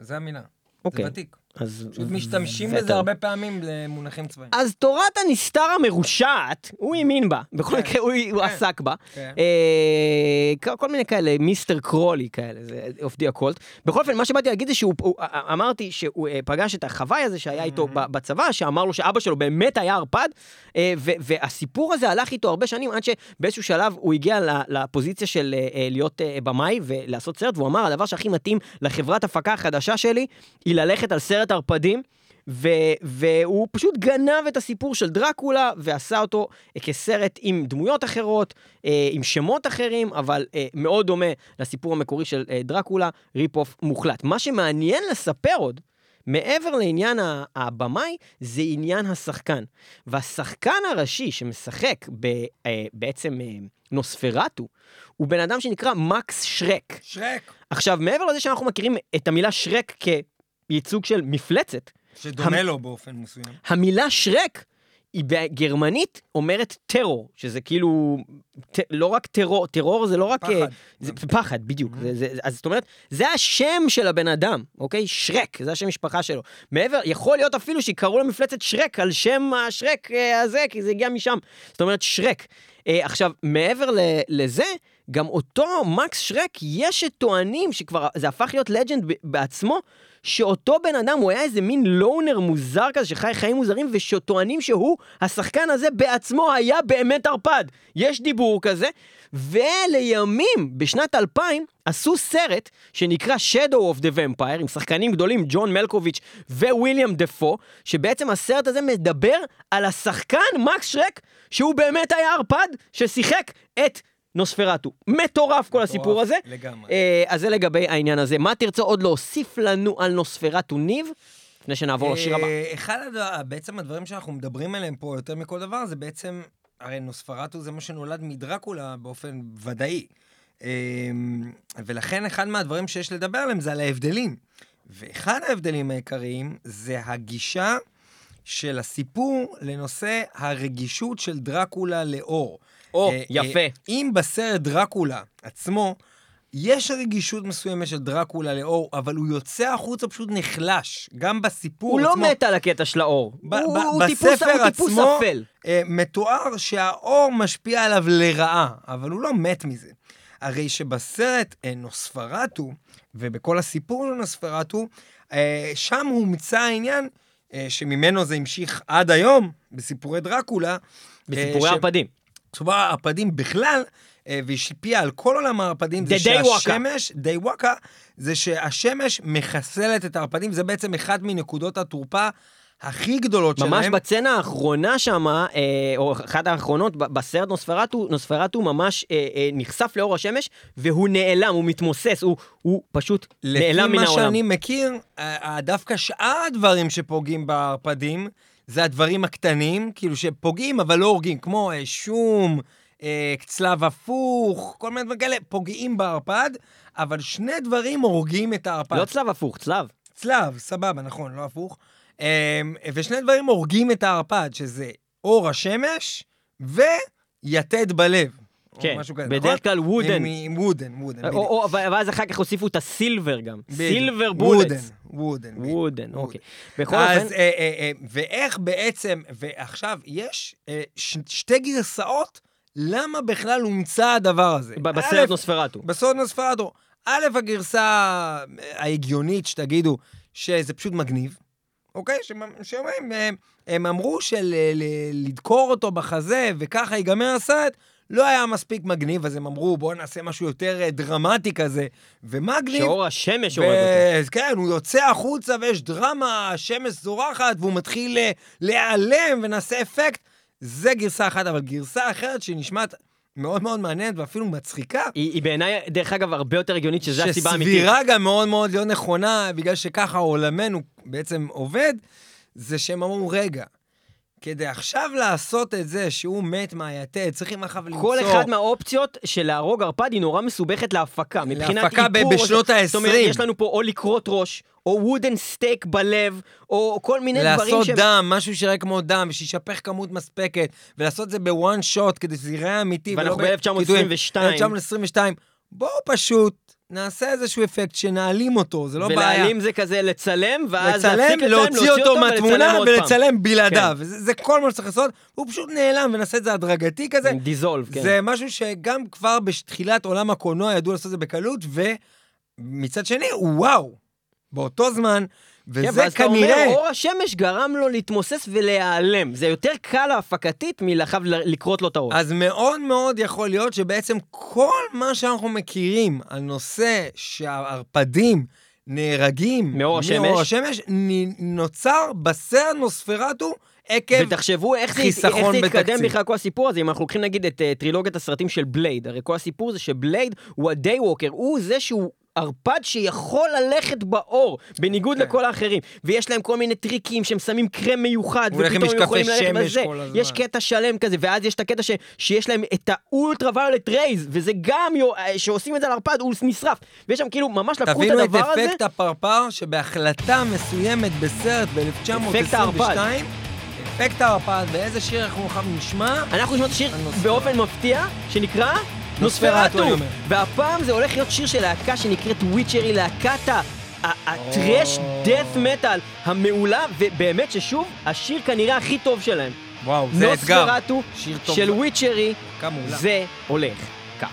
זה המילה. אוקיי. זה ותיק. אז... פשוט משתמשים. בזה הרבה פעמים למונחים צבאיים. אז תורת הנסתר המרושעת, הוא האמין בה. בכל כן. מקרה, הוא, הוא כן. עסק בה. כן. אה, כל- מיני כאלה, מיסטר קרולי כאלה, זה אופדי הקולט. בכל אופן, מה שבאתי להגיד זה שהוא, הוא- אמרתי שהוא אה, פגש את החוואי הזה שהיה איתו ב- בצבא, שאמר לו שאבא שלו באמת היה ערפד, אה, והסיפור הזה הלך איתו הרבה שנים, עד שבאיזשהו שלב הוא הגיע לפוזיציה של אה, להיות אה, במאי ולעשות סרט, והוא אמר, הדבר שהכי מתאים לחברת הפקה החדשה שלי, היא ללכת על סרט ערפדים. ו- והוא פשוט גנב את הסיפור של דרקולה ועשה אותו אה, כסרט עם דמויות אחרות, אה, עם שמות אחרים, אבל אה, מאוד דומה לסיפור המקורי של אה, דרקולה, rip-off מוחלט. מה שמעניין לספר עוד, מעבר לעניין הבמאי, זה עניין השחקן. והשחקן הראשי שמשחק ב- אה, בעצם אה, נוספרטו, הוא בן אדם שנקרא מקס שרק. שרק, עכשיו, מעבר לזה שאנחנו מכירים את המילה שרק כייצוג של מפלצת, שדומה לו באופן מסוים. המילה Schreck היא בגרמנית אומרת טרור, שזה כאילו, ט, לא רק טרור, טרור זה לא רק... פחד. אה, זה פחד, בדיוק. זה, זה, אז זאת אומרת, זה השם של הבן אדם, אוקיי? שרק, זה השם משפחה שלו. מעבר, יכול להיות אפילו שיקראו למפלצת שרק על שם השרק אה, הזה, כי זה הגיע משם. זאת אומרת, שרק. אה, עכשיו, מעבר ל, לזה, גם אותו מקס שרק, יש שטוענים שכבר, זה הפך להיות לג'נד בעצמו, שאותו בן אדם, הוא היה איזה מין לונר מוזר כזה, שחי חיים מוזרים, וטוענים שהוא, השחקן הזה בעצמו היה באמת ערפד. יש דיבור כזה, ולימים, בשנת 2000, עשו סרט שנקרא Shadow of the Vampire, עם שחקנים גדולים, ג'ון מלקוביץ' וויליאם דפו, שבעצם הסרט הזה מדבר על השחקן מקס שרק, שהוא באמת היה ערפד, ששיחק את נוספרטו. מטורף כל הסיפור הזה. לגמרי. אה, אז זה לגבי העניין הזה. מה תרצה עוד להוסיף לנו על נוספרטו ניב? לפני שנעבור לשיר הבא. אה, אחד הדבר, בעצם הדברים שאנחנו מדברים עליהם פה יותר מכל דבר, זה בעצם, הרי נוספרטו זה מה שנולד מדרקולה באופן ודאי. אה, ולכן אחד מהדברים שיש לדבר עליהם זה על ההבדלים. ואחד ההבדלים העיקריים זה הגישה של הסיפור לנושא הרגישות של דרקולה לאור. או, אה, יפה. אה, אם בסרט דרקולה עצמו, יש רגישות מסוימת של דרקולה לאור, אבל הוא יוצא החוצה פשוט נחלש, גם בסיפור הוא לא עצמו. מת על הקטע של האור. ב- הוא- ב- הוא טיפוס- בספר הוא טיפוס עצמו אפל. אה, מתואר שהאור משפיע עליו לרעה, אבל הוא לא מת מזה. הרי שבסרט אה, נוספרטו, ובכל הסיפור של נוספרטו, אה, שם הומצא העניין אה, שממנו זה המשיך עד היום, בסיפורי דרקולה. בסיפורי ערפדים. סיפורי הערפדים בכלל, אה, והשפיע על כל עולם הערפדים, זה. שהשמש, דיוווקה, זה שהשמש מחסלת את הערפדים, זה בעצם אחת מנקודות התורפה הכי גדולות שלהם. ממש בצנה האחרונה שם, או אחת האחרונות, בסרט נוספרטו, נוספרטו ממש אה, אה, נחשף לאור השמש, והוא נעלם, הוא מתמוסס, הוא, הוא פשוט נעלם מן לפי מה העולם. שאני מכיר, ה- ה- דווקא שאר הדברים שפוגעים בערפדים, זה הדברים הקטנים, כאילו שפוגעים אבל לא הורגים, כמו אה, שום, אה, צלב הפוך, כל מיני דברים כאלה, פוגעים בערפד, אבל שני דברים הורגים את הערפד. לא צלב הפוך, צלב. צלב, סבבה, נכון, לא הפוך. אמ, ושני דברים הורגים את הערפד, שזה אור השמש ויתד בלב, כן, או משהו כזה, בדרך נכון? כלל וודן. עם- וודן, וודן, בדיוק. ואז אחר כך הוסיפו את הסילבר גם. סילבר וודן, בולטס. וודן. בדיוק. וודן, אוקיי. בכל אופן, אה, אה, אה, ואיך בעצם, ועכשיו, יש שתי גרסאות למה בכלל הומצא הדבר הזה. בסרט נוספרטו. בסוד נוספרדו. א', הגרסה ההגיונית שתגידו שזה פשוט מגניב, אוקיי? שאומרים, הם אמרו שלדקור אותו בחזה וככה ייגמר הסרט, לא היה מספיק מגניב, אז הם אמרו, בואו נעשה משהו יותר אה, דרמטי כזה. ומגניב... שאור השמש הורג אותו. ו- כן, הוא יוצא החוצה ויש דרמה, השמש זורחת, והוא מתחיל אה, להיעלם ונעשה אפקט. זה גרסה אחת, אבל גרסה אחרת שנשמעת מאוד מאוד מעניינת ואפילו מצחיקה, היא היא בעיניי, דרך אגב, הרבה יותר הגיונית, שזו הסיבה האמיתית. שסבירה גם מאוד מאוד לא נכונה, בגלל שככה עולמנו בעצם עובד, זה שהם אמרו, רגע, כדי עכשיו לעשות את זה שהוא מת מהיתד, צריכים עכשיו למצוא... כל אחד מהאופציות של להרוג ערפד היא נורא מסובכת להפקה. מבחינת להפקה איפור, בשנות ש- זאת אומרת, ה-20. יש לנו פה או לקרות ראש, או וודן סטייק בלב, או כל מיני דברים לעשות שהם... דם, משהו שיראה כמו דם, ושישפך כמות מספקת, ולעשות את זה בוואן שוט כדי שזה ייראה אמיתי. ואנחנו ולא ב-1922. 1922. בואו פשוט נעשה איזשהו אפקט שנעלים אותו, זה לא בעיה. ולהעלים זה כזה לצלם, ואז לצלם, להפסיק לצלם, להוציא אותו מהתמונה. כן. ולצלם בלעדיו. זה זה כל מה שצריך לעשות, הוא פשוט נעלם ונעשה את זה הדרגתי כזה. דיזולב, כן. זה משהו שגם כבר בתחילת עולם הקולנוע ידעו לעשות את זה בקלות, ומצד שני, וואו, באותו זמן, כן, וזה ואז אתה כנראה... אומר, אור השמש גרם לו להתמוסס ולהיעלם. זה יותר קל הפקתית מלאחר לכרות לו את הראש. אז מאוד מאוד יכול להיות שבעצם כל מה שאנחנו מכירים על נושא שהערפדים נהרגים מאור השמש. מאור השמש נוצר בסרט נוספרטו עקב... ותחשבו איך זה, איך זה התקדם. בכלל כל הסיפור הזה, אם אנחנו לוקחים נגיד את uh, טרילוגיית הסרטים של בלייד, הרי כל הסיפור זה שבלייד הוא הדיי ווקר, הוא זה שהוא... ערפד שיכול ללכת באור, בניגוד כן. לכל האחרים. ויש להם כל מיני טריקים שהם שמים קרם מיוחד, ופתאום הם יכולים ללכת בזה. יש קטע שלם כזה, ואז יש את הקטע ש... שיש להם את ה ultraviolet rays, וזה גם, יו... אה, שעושים את זה על ערפד, הוא נשרף. ויש שם כאילו, ממש לקחו את תבינו את הדבר הזה, אפקט הפרפר שבהחלטה מסוימת בסרט אפקט הערפד. ב-1922, אפקט הערפד, ואיזה שיר אנחנו נשמע? אנחנו נשמע את השיר. באופן מפתיע, שנקרא נוספרטו. והפעם זה הולך להיות שיר של להקה שנקראת וויצ'רי, להקת הטרש דאט מטאל המעולה, ובאמת ששוב, השיר כנראה הכי טוב שלהם. וואו, זה אתגר. נוספרטו. של וויצ'רי. זה הולך כך.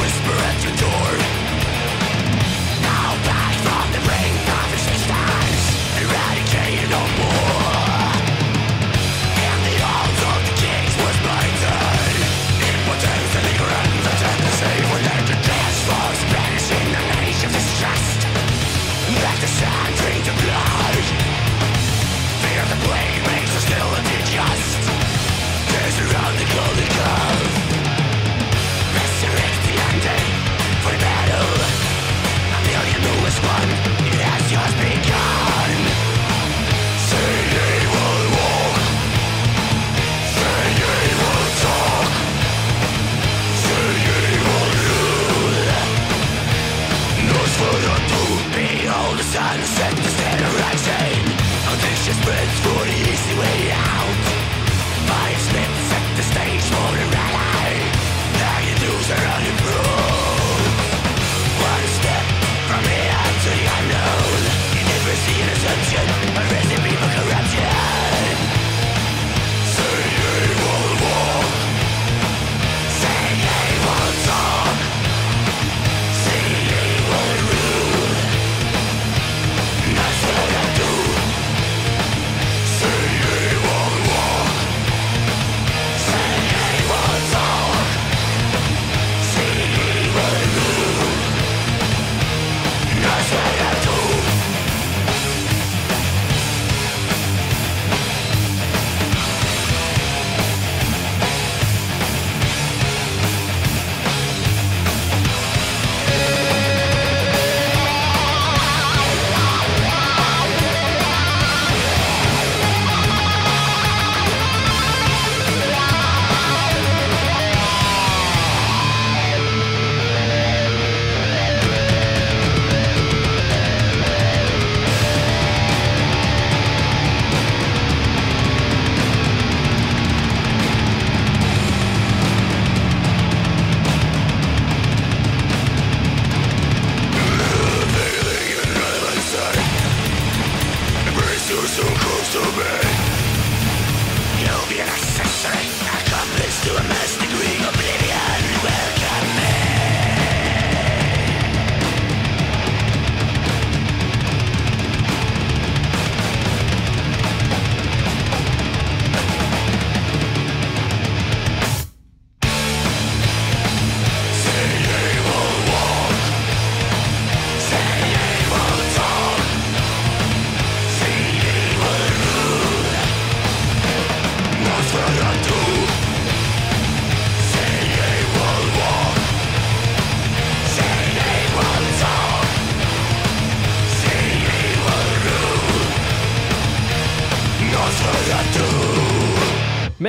Resurrect the ending for the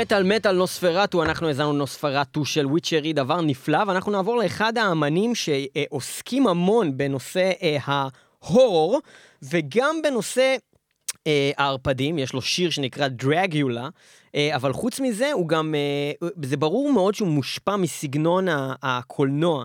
מטאל מטאל נוספרטו, אנחנו האזנו נוספרטו של וויצ'רי, דבר נפלא, ואנחנו נעבור לאחד האמנים שעוסקים המון בנושא אה, ההורור, וגם בנושא אה, הערפדים, יש לו שיר שנקרא דרגיולה, אה, אבל חוץ מזה, הוא גם, אה, זה ברור מאוד שהוא מושפע מסגנון הקולנוע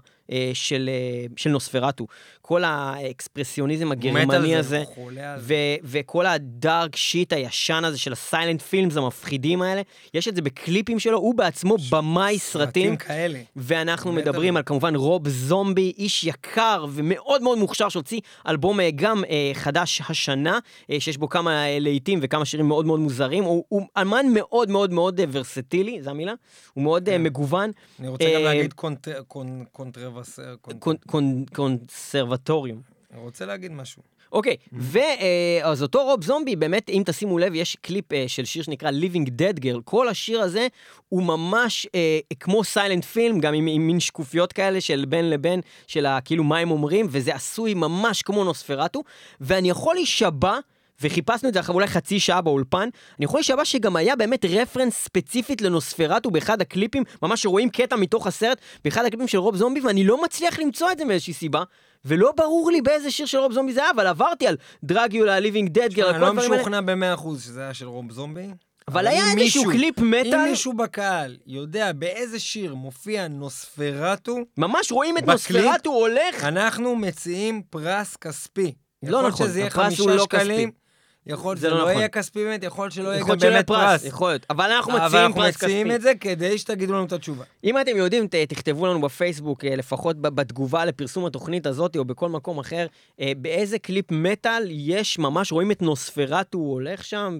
של, אה, של נוספרטו. כל האקספרסיוניזם הגרמני זה, הזה. הוא חולה על זה. ו- וכל הדארק שיט הישן הזה של הסיילנט פילמס המפחידים האלה, יש את זה בקליפים שלו, הוא בעצמו במאי סרטים. כאלה. ואנחנו מדברים. על כמובן רוב זומבי, איש יקר ומאוד מאוד מוכשר שהוציא אלבום אה, גם אה, חדש השנה, אה, שיש בו כמה אה, להיטים וכמה שירים מאוד מאוד מוזרים. הוא, הוא אמן מאוד מאוד מאוד אה, ורסטילי, זו המילה? הוא מאוד אה, כן. מגוון. אני רוצה גם אה, להגיד cont- con- controvers-. cont- קונ, קונ, קונסרבטוריום. אני רוצה להגיד משהו. אוקיי, ואז אותו רוב זומבי, באמת, אם תשימו לב, יש קליפ אה, של שיר שנקרא Living Dead Girl. כל השיר הזה הוא ממש אה, כמו סיילנט פילם, גם עם, עם מין שקופיות כאלה של בין לבין, של כאילו מה הם אומרים, וזה עשוי ממש כמו נוספרטו, ואני יכול להישבע... וחיפשנו את זה אחרי אולי חצי שעה באולפן, אני יכול להישבע שגם היה באמת רפרנס ספציפית לנוספרטו באחד הקליפים, ממש רואים קטע מתוך הסרט, באחד הקליפים של רוב זומבי, ואני לא מצליח למצוא את זה מאיזושהי סיבה, ולא ברור לי באיזה שיר של רוב זומבי זה היה, אבל עברתי על דרגיולה, ליבינג דד גר, אני לא משוכנע במאה אחוז שזה היה של רוב זומבי. אבל היה אם איזשהו קליפ אם מטאל, מישהו בקהל יודע באיזה שיר מופיע נוספרטו, ממש רואים את בקליפ- נוספרטו הולך, אנחנו מציעים פרס כספי. לא נכון, הפרס הוא לא שקלים, כספי. יכול להיות שזה לא לא נכון. יהיה כספי באמת, יכול להיות שלא יהיה גם שלא יהיה באמת פרס. יכול להיות, אבל אנחנו אבל מציעים אנחנו פרס מציעים כספי. את זה כדי שתגידו לנו את התשובה. אם אתם יודעים, תכתבו לנו בפייסבוק, אה, לפחות בתגובה לפרסום התוכנית הזאת, או בכל מקום אחר, אה, באיזה קליפ מטאל יש, ממש רואים את נוספרטו, הולך שם,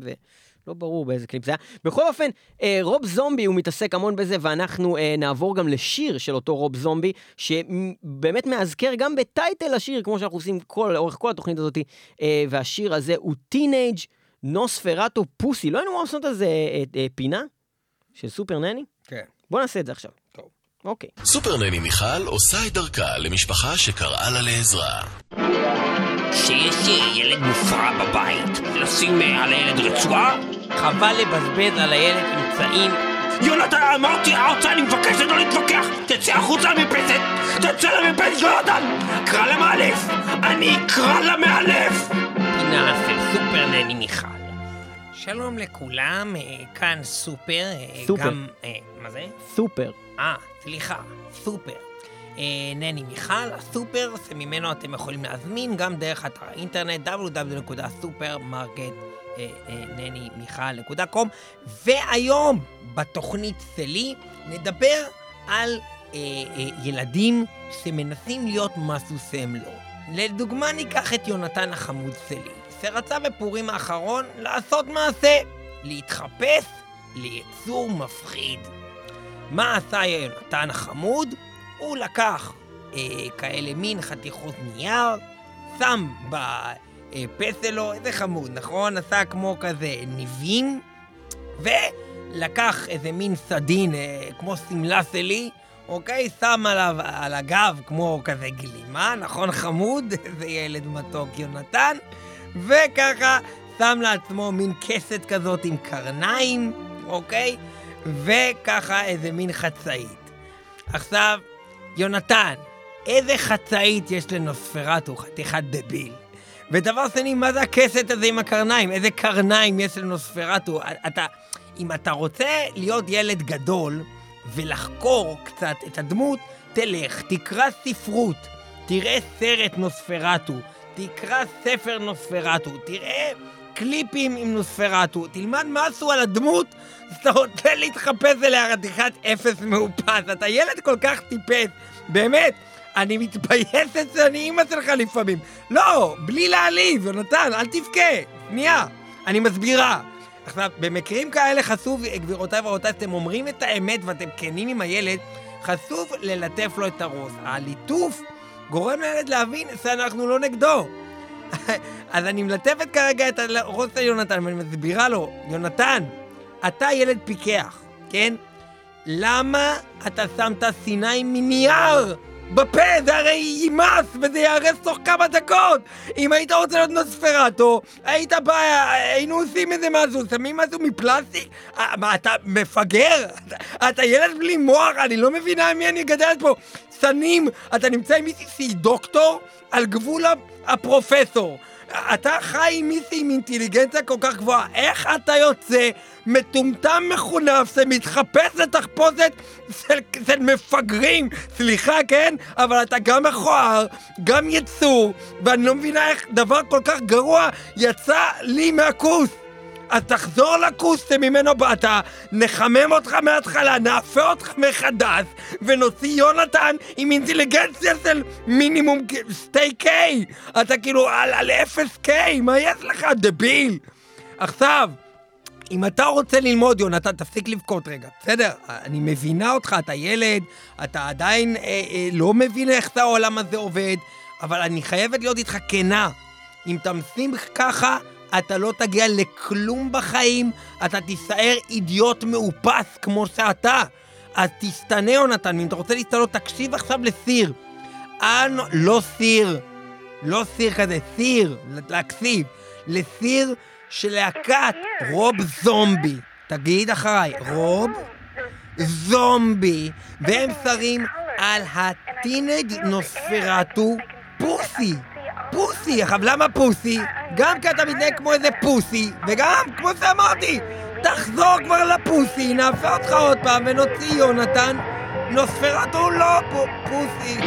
ולא ברור באיזה קליפ זה היה. בכל אופן, אה, רוב זומבי, הוא מתעסק המון בזה, ואנחנו אה, נעבור גם לשיר של אותו רוב זומבי, שבאמת מאזכר גם ב title השיר, כמו שאנחנו עושים כל, לאורך כל התוכנית הזאת, אה, והשיר הזה הוא Teenage Nosferatu Pussy. לא היינו אמורים לעשות על זה אה, אה, פינה של סופר נני? כן. בוא נעשה את זה עכשיו. טוב. אוקיי. סופר נני מיכל עושה את דרכה למשפחה שקראה לה לעזרה. שיש ילד מופרע בבית, לשים אה, על הילד רצועה? חבל לבזבז על הילד אמצעים. יונתן, אמרתי ארצה, אני מבקש לא להתווכח! תצא החוצה למרפסת! תצא למרפסת, יונתן! קרא למאלף! אני אקרא למאלף! פינה של סופר נני מיכל. שלום לכולם, אה, כאן סופר. אה, סופר. גם, אה, מה זה? סופר. אה, סליחה, סופר. אה, נני מיכל, הסופר, שממנו אתם יכולים להזמין גם דרך אתר האינטרנט www.supermarket.נני-מיכל.com והיום בתוכנית שלי נדבר על אה, אה, ילדים שמנסים להיות משהו שהם לא. לדוגמה ניקח את יונתן החמוד שלי, שרצה בפורים האחרון לעשות מעשה, להתחפש ליצור מפחיד. מה עשה יונתן החמוד? הוא לקח אה, כאלה מין חתיכות נייר, שם בפה שלו, איזה חמוד, נכון? עשה כמו כזה ניבים, ולקח איזה מין סדין, אה, כמו שמלה שלי, אוקיי? שם עליו על הגב כמו כזה גלימה, נכון חמוד? איזה ילד מתוק יונתן. וככה שם לעצמו מין כסת כזאת עם קרניים, אוקיי? וככה איזה מין חצאית. עכשיו, יונתן, איזה חצאית יש לנוספרטו, חתיכת דביל. ודבר שני, מה זה הכסת הזה עם הקרניים? איזה קרניים יש לנוספרטו? אתה, אם אתה רוצה להיות ילד גדול ולחקור קצת את הדמות, תלך, תקרא ספרות, תראה סרט נוספרטו, תקרא ספר נוספרטו, תראה קליפים עם נוספרטו, תלמד משהו על הדמות, אז אתה רוצה להתחפש אליה רתיחת אפס מאופס. אתה ילד כל כך טיפס, באמת. אני מתבייסת שאני אימא שלך לפעמים. לא, בלי להעליב, יונתן, אל תבכה. שנייה, אני מסבירה. עכשיו, במקרים כאלה חשוב, גבירותיי ורבותיי, אתם אומרים את האמת ואתם כנים עם הילד, חשוב ללטף לו את הראש. הליטוף גורם לילד להבין שאנחנו לא נגדו. אז אני מלטפת כרגע את הראש של יונתן, ואני מסבירה לו, יונתן, אתה ילד פיקח, כן? למה אתה שמת סיני מנייר בפה? זה הרי יימס וזה ייהרס תוך כמה דקות! אם היית רוצה להיות נוספרטו, היית בא, היינו עושים איזה משהו, שמים משהו מפלסטיק? אה, מה, אתה מפגר? אתה, אתה ילד בלי מוח? אני לא מבינה מי אני גדלת פה. שנים, אתה נמצא עם מישהי דוקטור על גבול הפרופסור. אתה חי עם מישהי עם אינטליגנציה כל כך גבוהה, איך אתה יוצא מטומטם מחונף שמתחפש לתחפושת של, של מפגרים? סליחה, כן? אבל אתה גם מכוער, גם יצור, ואני לא מבינה איך דבר כל כך גרוע יצא לי מהכוס. אז תחזור לכוס שממנו באת, נחמם אותך מההתחלה, נאפה אותך מחדש, ונוציא יונתן עם אינטליגנציה של מינימום סטייק K. אתה כאילו על, על אפס K, מה יש לך, דביל? עכשיו, אם אתה רוצה ללמוד, יונתן, תפסיק לבכות רגע, בסדר? אני מבינה אותך, אתה ילד, אתה עדיין אה, אה, לא מבין איך העולם הזה עובד, אבל אני חייבת להיות איתך כנה. אם תמשיך ככה, אתה לא תגיע לכלום בחיים, אתה תישאר אידיוט מאופס כמו שאתה. אז תסתנה, יונתן, אם אתה רוצה להסתנות, תקשיב עכשיו לסיר. אנ... לא סיר, לא סיר כזה, סיר, להקשיב. לסיר של להקת רוב זומבי. תגיד אחריי, רוב זומבי. והם שרים על הטינג' נוספרטו פוסי. פוסי, עכשיו למה פוסי? גם כי אתה מתנהג כמו איזה פוסי, וגם, כמו שאמרתי, תחזור כבר לפוסי, נעשה אותך עוד פעם ונוציא יונתן. נוספרטו הוא לא פוסי.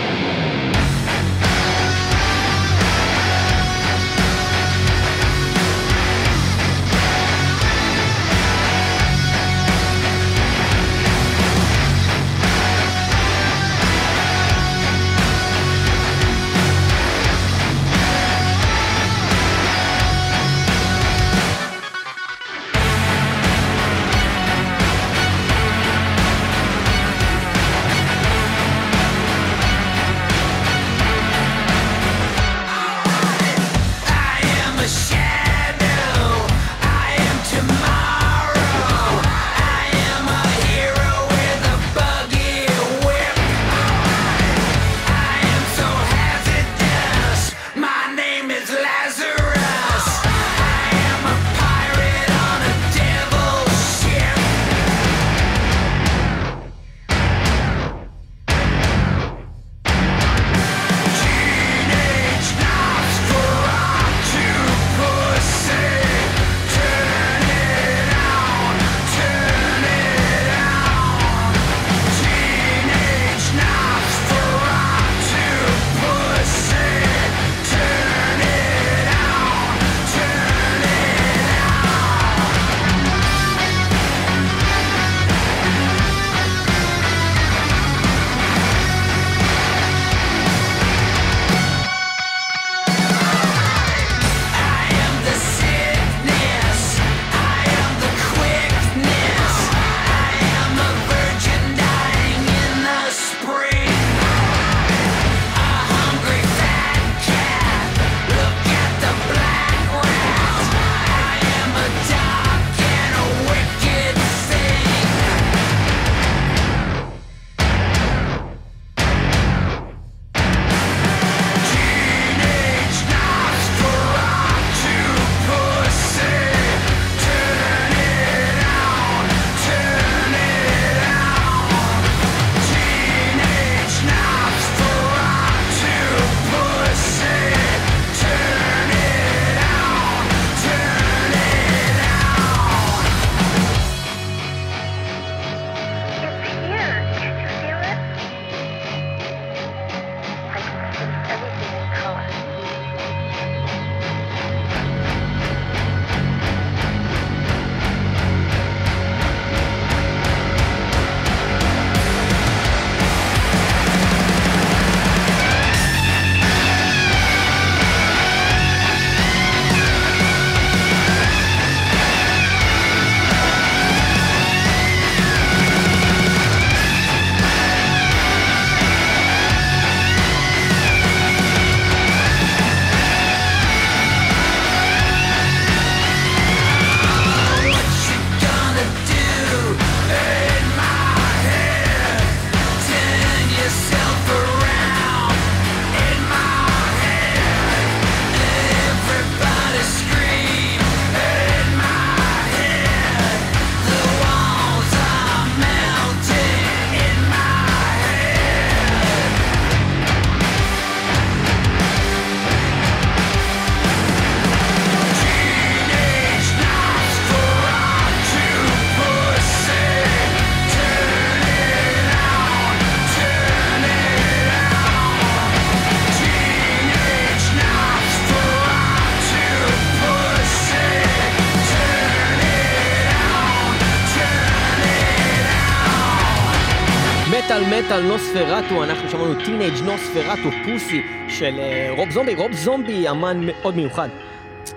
מטאל נוספרטו, אנחנו שמענו Teenage Nosferatu Pussy של אה, רוב זומבי, רוב זומבי אמן מאוד מיוחד.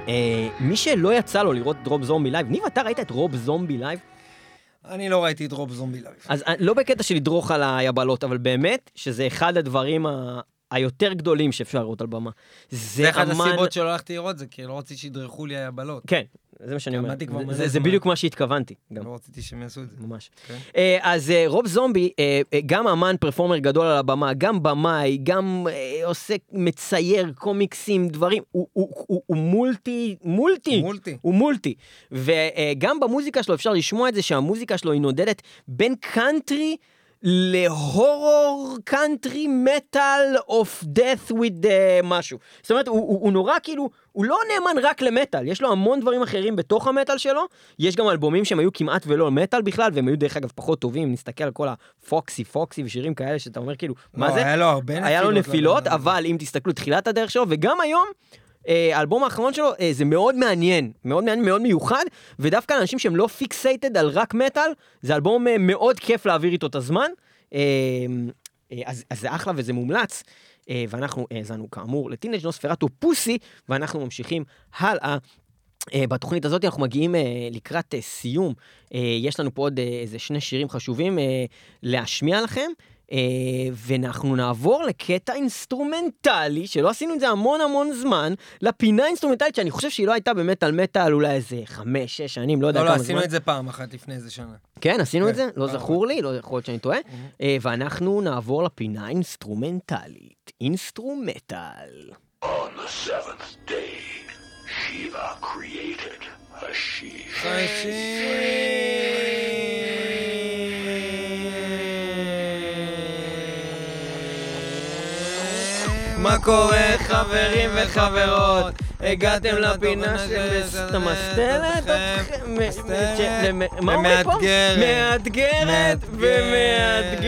אה, מי שלא יצא לו לראות את רוב זומבי live, ניב, אתה ראית את רוב זומבי live? אני לא ראיתי את רוב זומבי live. אז אה, לא בקטע של לדרוך על היבלות, אבל באמת שזה אחד הדברים. היותר גדולים שאפשר לראות על במה. זה אחת הסיבות שלא הלכתי לראות זה, כי לא רציתי שידרכו לי היבלות. כן, זה מה שאני אומר. זה- זה- זה. בדיוק מה שהתכוונתי, גם. לא רציתי שהם יעשו את זה. ממש. כן. אה, אז אה, רוב זומבי, אה, אה, גם אמן performer גדול על הבמה, גם במאי, גם אה, עושה, מצייר קומיקסים, דברים, הוא- הוא הוא- הוא multi, multi. multi. הוא multi. וגם במוזיקה שלו אפשר לשמוע את זה שהמוזיקה שלו היא נודדת בין קאנטרי ל horror country metal off with uh, משהו. זאת אומרת, הוא, הוא, הוא נורא כאילו, הוא לא נאמן רק למטאל, יש לו המון דברים אחרים בתוך המטאל שלו. יש גם אלבומים שהם היו כמעט ולא מטאל בכלל, והם היו דרך אגב פחות טובים, נסתכל על כל ה Foxy Foxy ושירים כאלה שאתה אומר כאילו, מה לא, זה? היה לו הרבה נפילות. היה לו נפילות, אדם. אבל אם תסתכלו תחילת הדרך שלו, וגם היום, האלבום האחרון שלו אה, זה מאוד מעניין, מאוד מעניין, מאוד מיוחד, ודווקא לאנשים שהם לא fixated על רק מטאל, זה אלבום אה, מאוד כיף להעביר איתו את הזמן. אה, אה, אז, אז זה אחלה וזה מומלץ. אה, ואנחנו האזנו כאמור ל Teenage Nosferatu Pussy, ואנחנו ממשיכים הלאה. בתוכנית הזאת אנחנו מגיעים לקראת סיום. יש לנו פה עוד איזה שני שירים חשובים להשמיע לכם, ואנחנו נעבור לקטע אינסטרומנטלי, שלא עשינו את זה המון המון זמן, לפינה אינסטרומנטלית שאני חושב שהיא לא הייתה באמת על מטאל אולי איזה חמש, שש שנים, לא יודע לא, כמה לא, זמן. עשינו את זה פעם אחת לפני איזה שנה. כן, עשינו את כן, זה? לא זכור לי, לא יכול להיות שאני טועה. אה, ואנחנו נעבור לפינה אינסטרומנטלית. Instrumental. On the seventh day, Shiva created Hashish. מה קורה חברים וחברות? הגעתם לפינה שמסטלת אתכם. מאתגרת מאתגרת. ומאתגרת.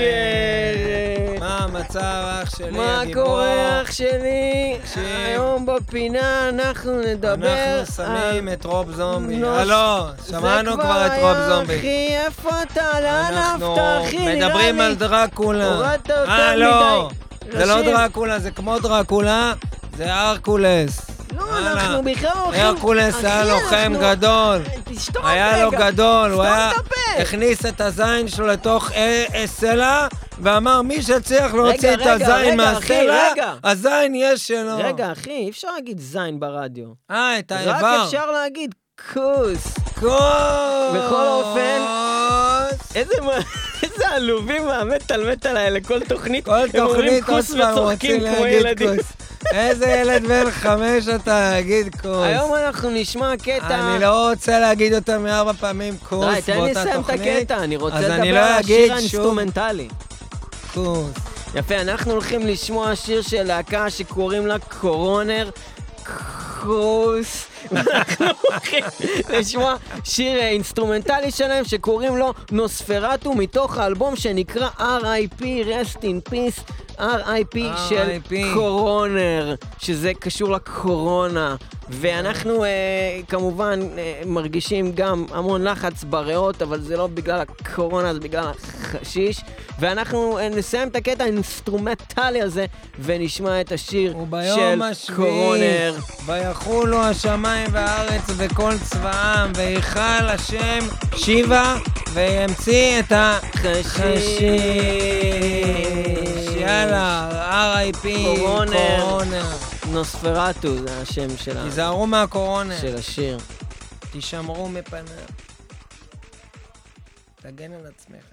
מה המצב, אח שלי, מה? קורה אח שלי? היום בפינה אנחנו נדבר אנחנו שמים את רוב זומבי. הלו, זה שמענו כבר כבר את היה, רוב זומבי. אחי, איפה אתה? לאן אנחנו עפת, אחי? נראה מדברים על דרקולה. הורדת לא. מדי. זה לא. דרקולה, זה כמו דרקולה, זה הרקולס. לא. אנחנו בכלל הולכים... הרקולס היה לוחם גדול. תשתוק היה לו רגע. גדול, הוא היה... הכניס את הזין שלו לתוך סלע, ואמר, מי שהצליח להוציא את רגע, הזין רגע, מהסלע, רגע. הזין יהיה שלו. רגע, אחי, אי אפשר להגיד זין ברדיו. אה, את רק האיבר. אפשר להגיד כוס. כוס. בכל אופן, איזה מה- איזה עלובים מהמטאל מטאל האלה, כל תוכנית, כל הם אומרים תוכנית כוס עוד פעם וצוחקים רוצים כמו להגיד ילדים. כוס. איזה ילד בן חמש אתה להגיד כוס. היום אנחנו נשמע קטע... אני לא רוצה להגיד יותר מארבע פעמים כוס די, תן לי באותה לסיים את תוכנית. הקטע, אני רוצה אז אני לדבר לא על אגיד השיר. האינסטרומנטלי. כוס. יפה, אנחנו הולכים לשמוע שיר של להקה שקוראים לה קורונר קרוס. אנחנו הולכים לשמוע שיר אה, אינסטרומנטלי שלהם שקוראים לו נוספרטו מתוך האלבום שנקרא R.I.P. Rest in Peace. R.I.P. של. קורונר, שזה קשור לקורונה. ואנחנו אה, כמובן אה, מרגישים גם המון לחץ בריאות, אבל זה לא בגלל הקורונה, זה בגלל החשיש. ואנחנו אה, נסיים את הקטע האינסטרומנטלי הזה, ונשמע את השיר של השביעי, קורונר. ויחולו השמיים והארץ וכל צבאם, ויכל השם שיבה, וימציא את החשיש. יאללה, R.I.P. קורונר. קורונר. נוספרטו זה השם של, ה... תיזהרו מהקורונה, של השיר. תישמרו מפניו. תגן על עצמך.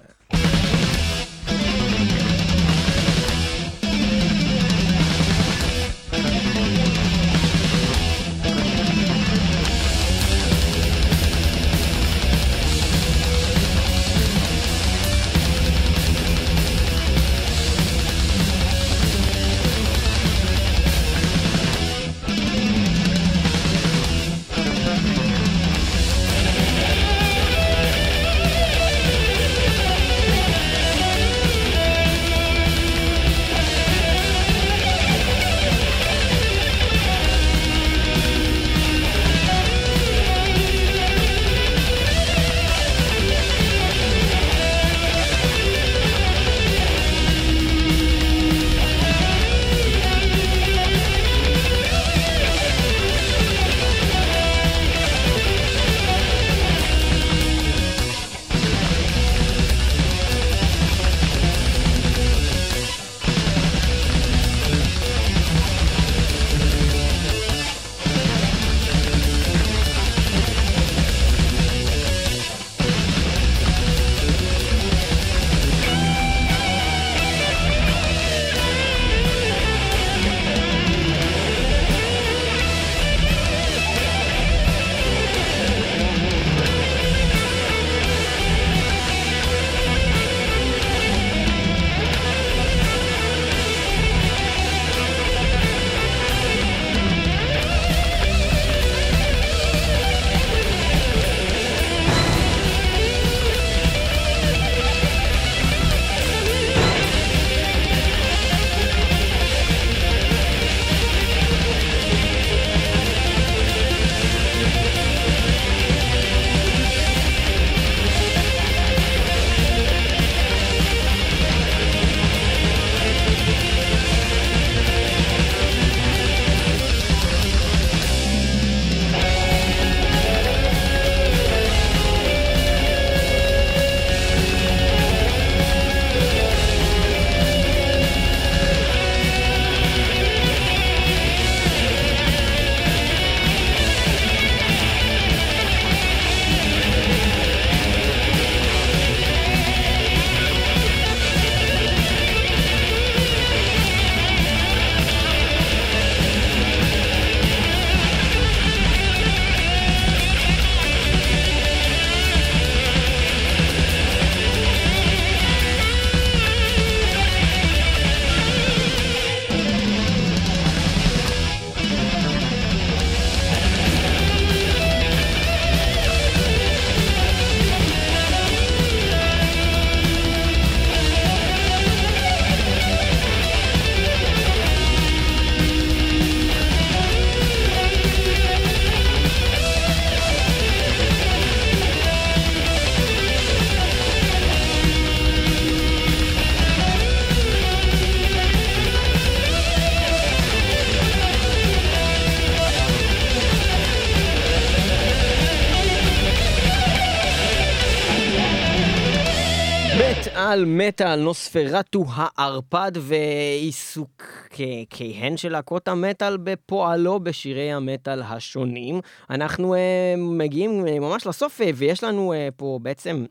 מטאל, מטאל, נוספרטו הערפד ועיסוקן של להקות המטאל בפועלו בשירי המטאל השונים. אנחנו uh, מגיעים uh, ממש לסוף uh, ויש לנו uh, פה בעצם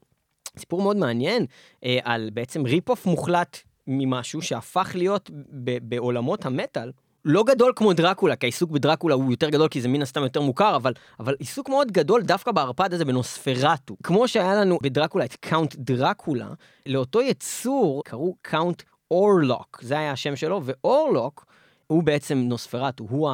סיפור מאוד מעניין uh, על בעצם rip-off מוחלט ממשהו שהפך להיות ב- בעולמות המטאל. לא גדול כמו דרקולה, כי העיסוק בדרקולה הוא יותר גדול כי זה מן הסתם יותר מוכר, אבל, אבל עיסוק מאוד גדול דווקא בערפד הזה בנוספרטו. כמו שהיה לנו בדרקולה את Count דרקולה, לאותו יצור קראו Count אורלוק, זה היה השם שלו, ואורלוק הוא בעצם נוספרטו, הוא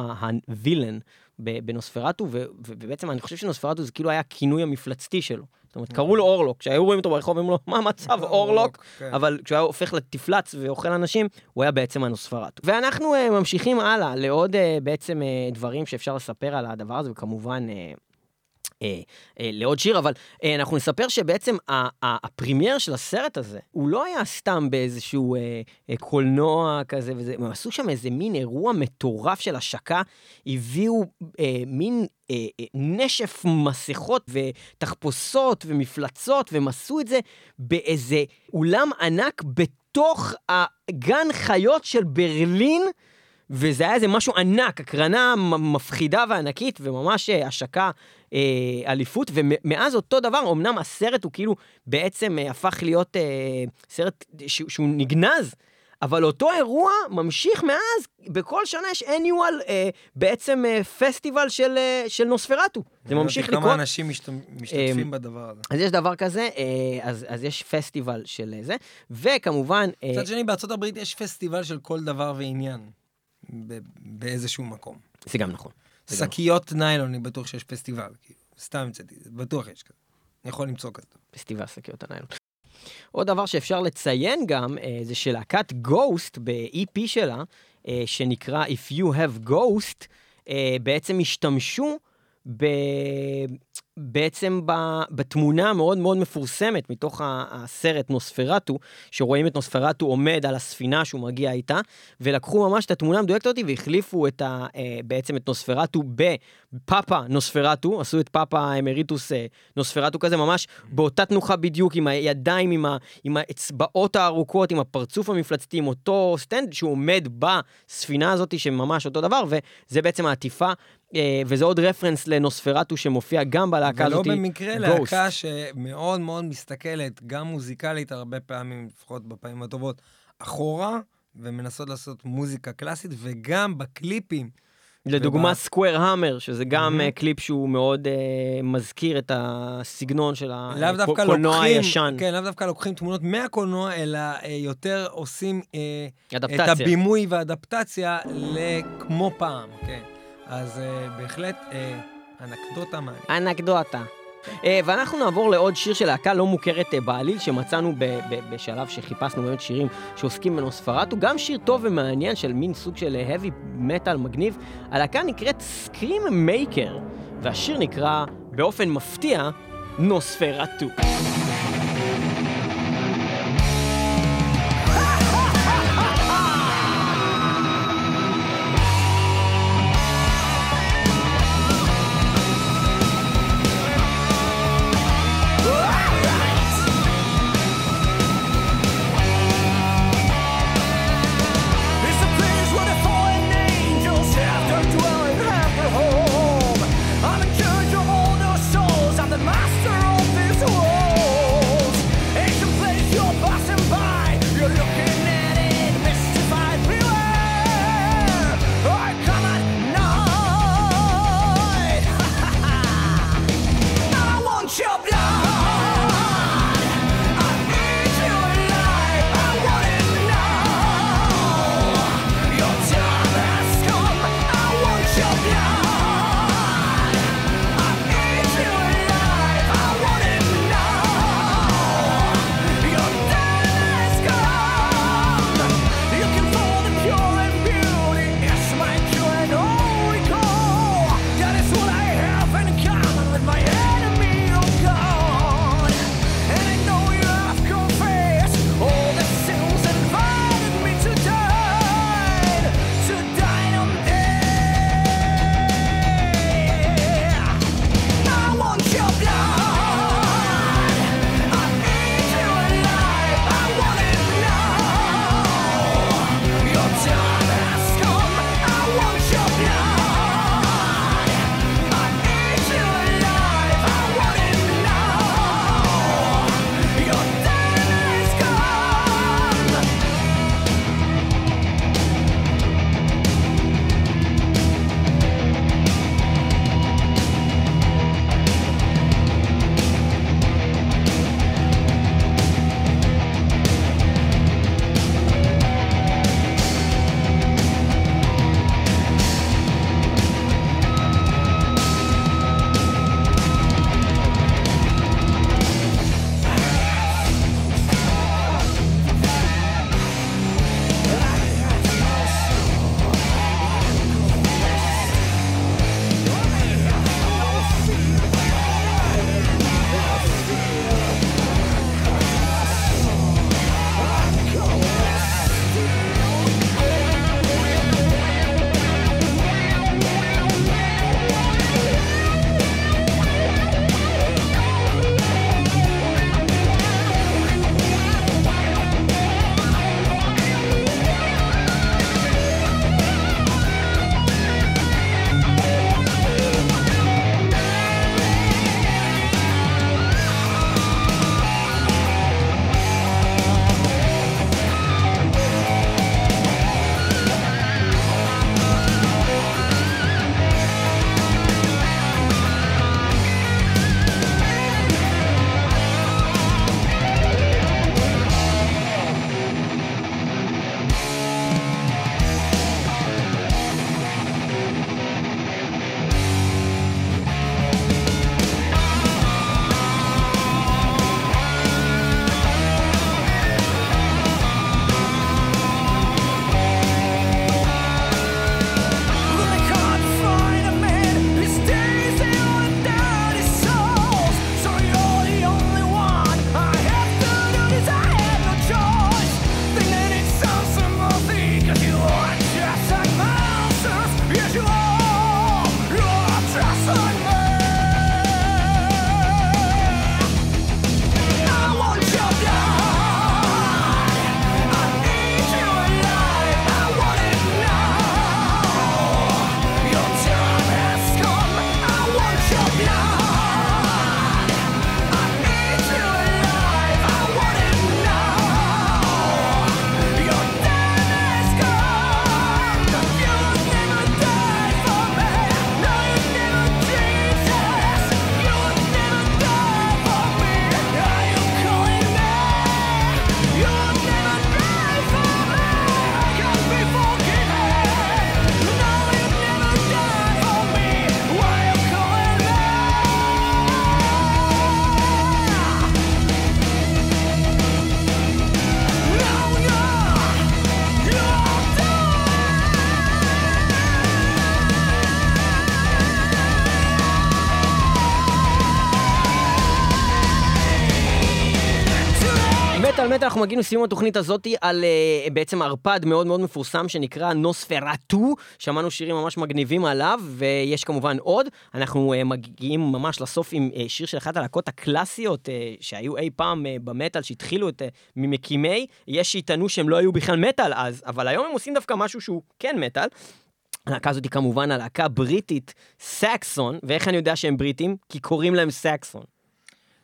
ה villain בנוספרטו, ובעצם אני חושב שנוספרטו זה כאילו היה הכינוי המפלצתי שלו. זאת אומרת, קראו לו אורלוק, כשהיו רואים אותו ברחוב, אומרים לו, מה המצב, אורלוק? כן. אבל כשהוא היה הופך לתפלץ ואוכל אנשים, הוא היה בעצם הנוספרטו. ואנחנו uh, ממשיכים הלאה לעוד uh, בעצם uh, דברים שאפשר לספר על הדבר הזה, וכמובן... אה, אה, לעוד שיר, אבל אה, אנחנו נספר שבעצם ה- ה- ה premiere של הסרט הזה, הוא לא היה סתם באיזשהו אה, אה, קולנוע כזה וזה, הם עשו שם איזה מין אירוע מטורף של השקה, הביאו אה, מין אה, אה, נשף מסכות ותחפושות ומפלצות, והם עשו את זה באיזה אולם ענק בתוך הגן חיות של ברלין. וזה היה איזה משהו ענק, הקרנה מפחידה וענקית, וממש אה, השקה אה, אליפות, ומאז אותו דבר, אמנם הסרט הוא כאילו בעצם אה, הפך להיות אה, סרט ש- שהוא נגנז, אבל אותו אירוע ממשיך מאז, בכל שנה יש annual אה, בעצם אה, פסטיבל של, אה, של נוספרטו. זה ממשיך כמה לקרות. אנשים משת- משתתפים בדבר הזה. אז יש דבר כזה, אה, אז, אז יש פסטיבל של אה, זה, וכמובן... אה, מצד שני, בארצות הברית יש פסטיבל של כל דבר ועניין. ב- באיזשהו מקום. זה גם נכון. שקיות ניילון, אני בטוח שיש פסטיבל, כאילו. סתם המצאתי, זה, בטוח יש כזה. אני יכול למצוא כזה. פסטיבל שקיות הניילון. עוד דבר שאפשר לציין גם, אה, זה שלהקת גוסט ב-EP שלה, אה, שנקרא If You Have Ghost, אה, בעצם השתמשו ב... בעצם. בתמונה המאוד מאוד מפורסמת מתוך הסרט נוספרטו, שרואים את נוספרטו עומד על הספינה שהוא מגיע איתה, ולקחו ממש את התמונה המדויקת הזאת והחליפו את ה... אה, בעצם את נוספרטו בפאפה נוספרטו, עשו את פאפה אמריטוס אה, נוספרטו כזה, ממש באותה תנוחה בדיוק, עם הידיים, עם, ה... עם האצבעות הארוכות, עם הפרצוף המפלצתי, עם אותו stand שהוא עומד בספינה הזאת, שממש אותו דבר, וזה בעצם העטיפה. אה, וזה עוד reference לנוספרטו שמופיע גם בלהקה ולא הזאת. במקרה Ghost. להקה שמאוד מאוד מסתכלת, גם מוזיקלית הרבה פעמים, לפחות בפעמים הטובות, אחורה, ומנסות לעשות מוזיקה קלאסית, וגם בקליפים. לדוגמה ובא- סקוואר המר, שזה גם Mhm. אה, קליפ שהוא מאוד אה, מזכיר את הסגנון של הקולנוע לוקחים, הישן. כן, לאו דווקא לוקחים תמונות מהקולנוע, אלא אה, יותר עושים אה, את. הבימוי והאדפטציה לכמו פעם, כן. אז אה, בהחלט אה, אנקדוטה מעניינת. אנקדוטה. אה, ואנחנו נעבור לעוד שיר של להקה לא מוכרת אה, בעליל, שמצאנו ב- ב- בשלב שחיפשנו באמת שירים שעוסקים בנוספרטו, גם שיר טוב ומעניין של מין סוג של heavy metal מגניב. הלהקה נקראת סקרים מייקר, והשיר נקרא באופן מפתיע נוספרטו. אנחנו מגיעים לסיום התוכנית הזאתי על uh, בעצם ערפד מאוד מאוד מפורסם שנקרא נוספרטו, שמענו שירים ממש מגניבים עליו, ויש כמובן עוד. אנחנו uh, מגיעים ממש לסוף עם uh, שיר של אחת הלהקות הקלאסיות uh, שהיו אי פעם uh, במטאל, שהתחילו את, uh, ממקימי, יש שיטענו שהם לא היו בכלל מטאל אז, אבל היום הם עושים דווקא משהו שהוא כן מטאל. הלהקה הזאת היא כמובן הלהקה הבריטית סקסון, ואיך אני יודע שהם בריטים? כי קוראים להם סקסון.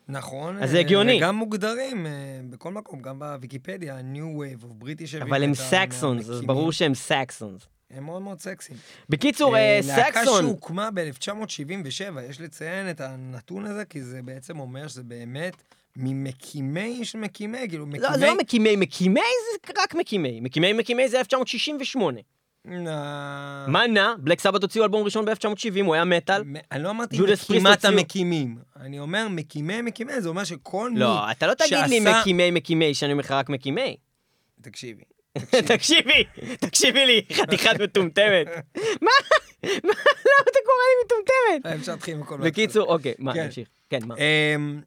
נכון. אז זה אה, הגיוני. וגם מוגדרים אה, בכל מקום, גם בוויקיפדיה, New Wave of British אבל הם סקסונס, אז. ברור שהם סקסונס. הם מאוד מאוד סקסיים. בקיצור, אה, להקה סקסון, שהוקמה ב-1977, יש לציין את הנתון הזה, כי זה בעצם אומר שזה באמת ממקימי של מקימי, כאילו מקימי... לא, זה לא מקימי מקימי, זה רק מקימי. מקימי מקימי זה 1968. מה נע? בלק סבת הוציאו אלבום ראשון ב-1970, הוא היה מטאל. אני לא אמרתי מקימת המקימים. אני אומר מקימי מקימי, זה אומר שכל מי... לא, אתה לא תגיד לי שעשה- מקימי מקימי, שאני אומר לך רק מקימי. תקשיבי. תקשיבי, תקשיבי לי, חתיכת מטומטמת. מה? מה? למה אתה קורא לי מטומטמת? אה, אפשר להתחיל עם הכל. בקיצור, אוקיי, מה, כן. נמשיך. כן, מה? אמ,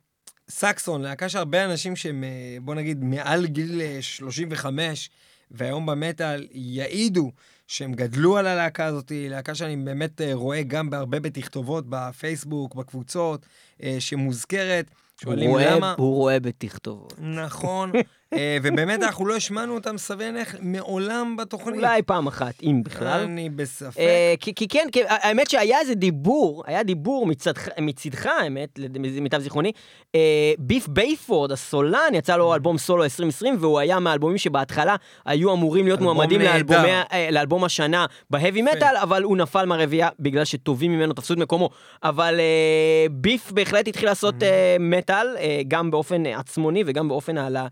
סקסון, להקה שהרבה אנשים שהם, אה, בוא נגיד, מעל גיל אה, 35, והיום במטאל, יעידו שהם גדלו על הלהקה הזאת, להקה שאני באמת אה, רואה גם בהרבה בתכתובות, בפייסבוק, בקבוצות, אה, שמוזכרת. הוא רואה- למה. הוא רואה בתכתובות. נכון, ובאמת אנחנו לא השמענו אותם סבי נך מעולם בתוכנית. אולי פעם אחת, אם בכלל. אני בספק. אה, כי, כי כן, כי, האמת שהיה איזה דיבור, היה דיבור מצדך, מצדך האמת, למיטב זיכרוני, אה, ביף בייפורד, הסולן, יצא לו אלבום סולו 2020, והוא היה מהאלבומים שבהתחלה היו אמורים להיות מועמדים. לאלבומי, אה, לאלבום השנה בהאבי מטאל, אבל הוא נפל מהרביעייה בגלל שטובים ממנו תפסו את מקומו. אבל אה, ביף בהחלט התחיל לעשות Mm-hmm. אה, מטאל, אה, גם באופן עצמוני וגם באופן הלה,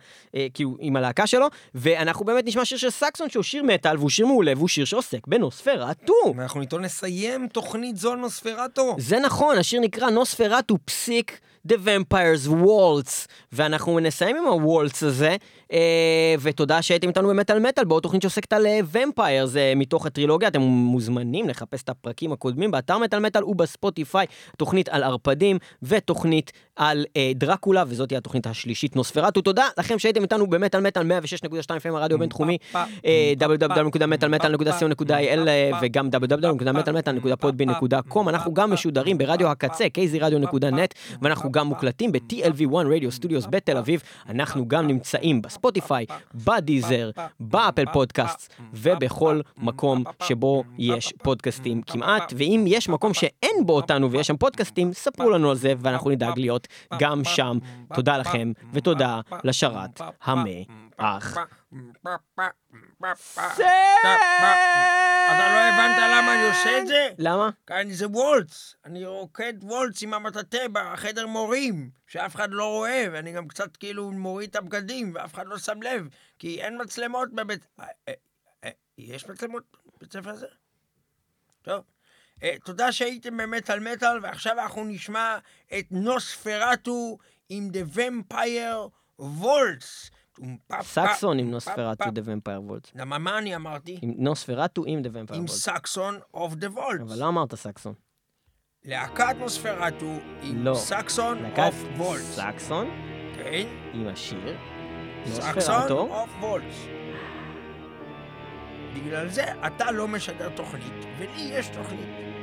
אה, כאילו, עם הלהקה שלו, ואנחנו באמת נשמע שיר של סקסון שהוא שיר מטאל, והוא שיר מעולה, והוא שיר שעוסק בנוספרטו. ואנחנו איתו נסיים תוכנית זו על נוספרטו. זה נכון, השיר נקרא נוספרטו פסיק The Vampires Waltz, ואנחנו נסיים עם הוולטס הזה, אה, ותודה שהייתם איתנו במטאל מטאל, בעוד תוכנית שעוסקת על ומפיירס אה, מתוך הטרילוגיה, אתם מוזמנים לחפש את הפרקים הקודמים באתר מטאל מטאל ובספוטיפיי, תוכנית על ערפדים ותוכנית על אה, דרקולה, וזאת תהיה התוכנית השלישית נוספרטו. תודה לכם שהייתם איתנו במטאל מטאל 106.2 FM הרדיו הבינתחומי, אה, www.מטאלמטאל.co.il אה, וגם www.מטאלמטאל.podbean.com אנחנו גם משודרים ברדיו הקצה, kzradio.net, ואנחנו גם מוקלטים ב-TLV1 Radio Studios בתל אביב. אנחנו גם נמצאים בספוטיפיי, בדיזר, ב Apple Podcast, ובכל מקום שבו יש פודקאסטים כמעט. ואם יש מקום שאין בו אותנו ויש שם פודקאסטים, ספרו לנו על זה, ואנחנו נדאג להיות גם שם. תודה לכם, ותודה לשרת המאח. אתה לא הבנת למה אני עושה את זה? למה? כאן זה וולץ. אני רוקד וולץ עם המטאטה בחדר מורים, שאף אחד לא רואה, ואני גם קצת כאילו מוריד את הבגדים, ואף אחד לא שם לב, כי אין מצלמות בבית... אה, אה, אה, יש מצלמות בבית ספר הזה? טוב. אה, תודה שהייתם במטאל מטאל, ועכשיו אנחנו נשמע את נוספרטו עם The Vampire Waltz. סקסון עם נוספרטו The Vampire Waltz. למה מה אני אמרתי? עם נוספרטו עם The Vampire עם Waltz. סקסון of the Waltz. אבל לא אמרת סקסון. להקת נוספרטו עם לא. סקסון of Waltz. סקסון כן? עם השיר. סקסון. אוף וולטס. בגלל זה אתה לא משדר תוכנית, ולי יש תוכנית.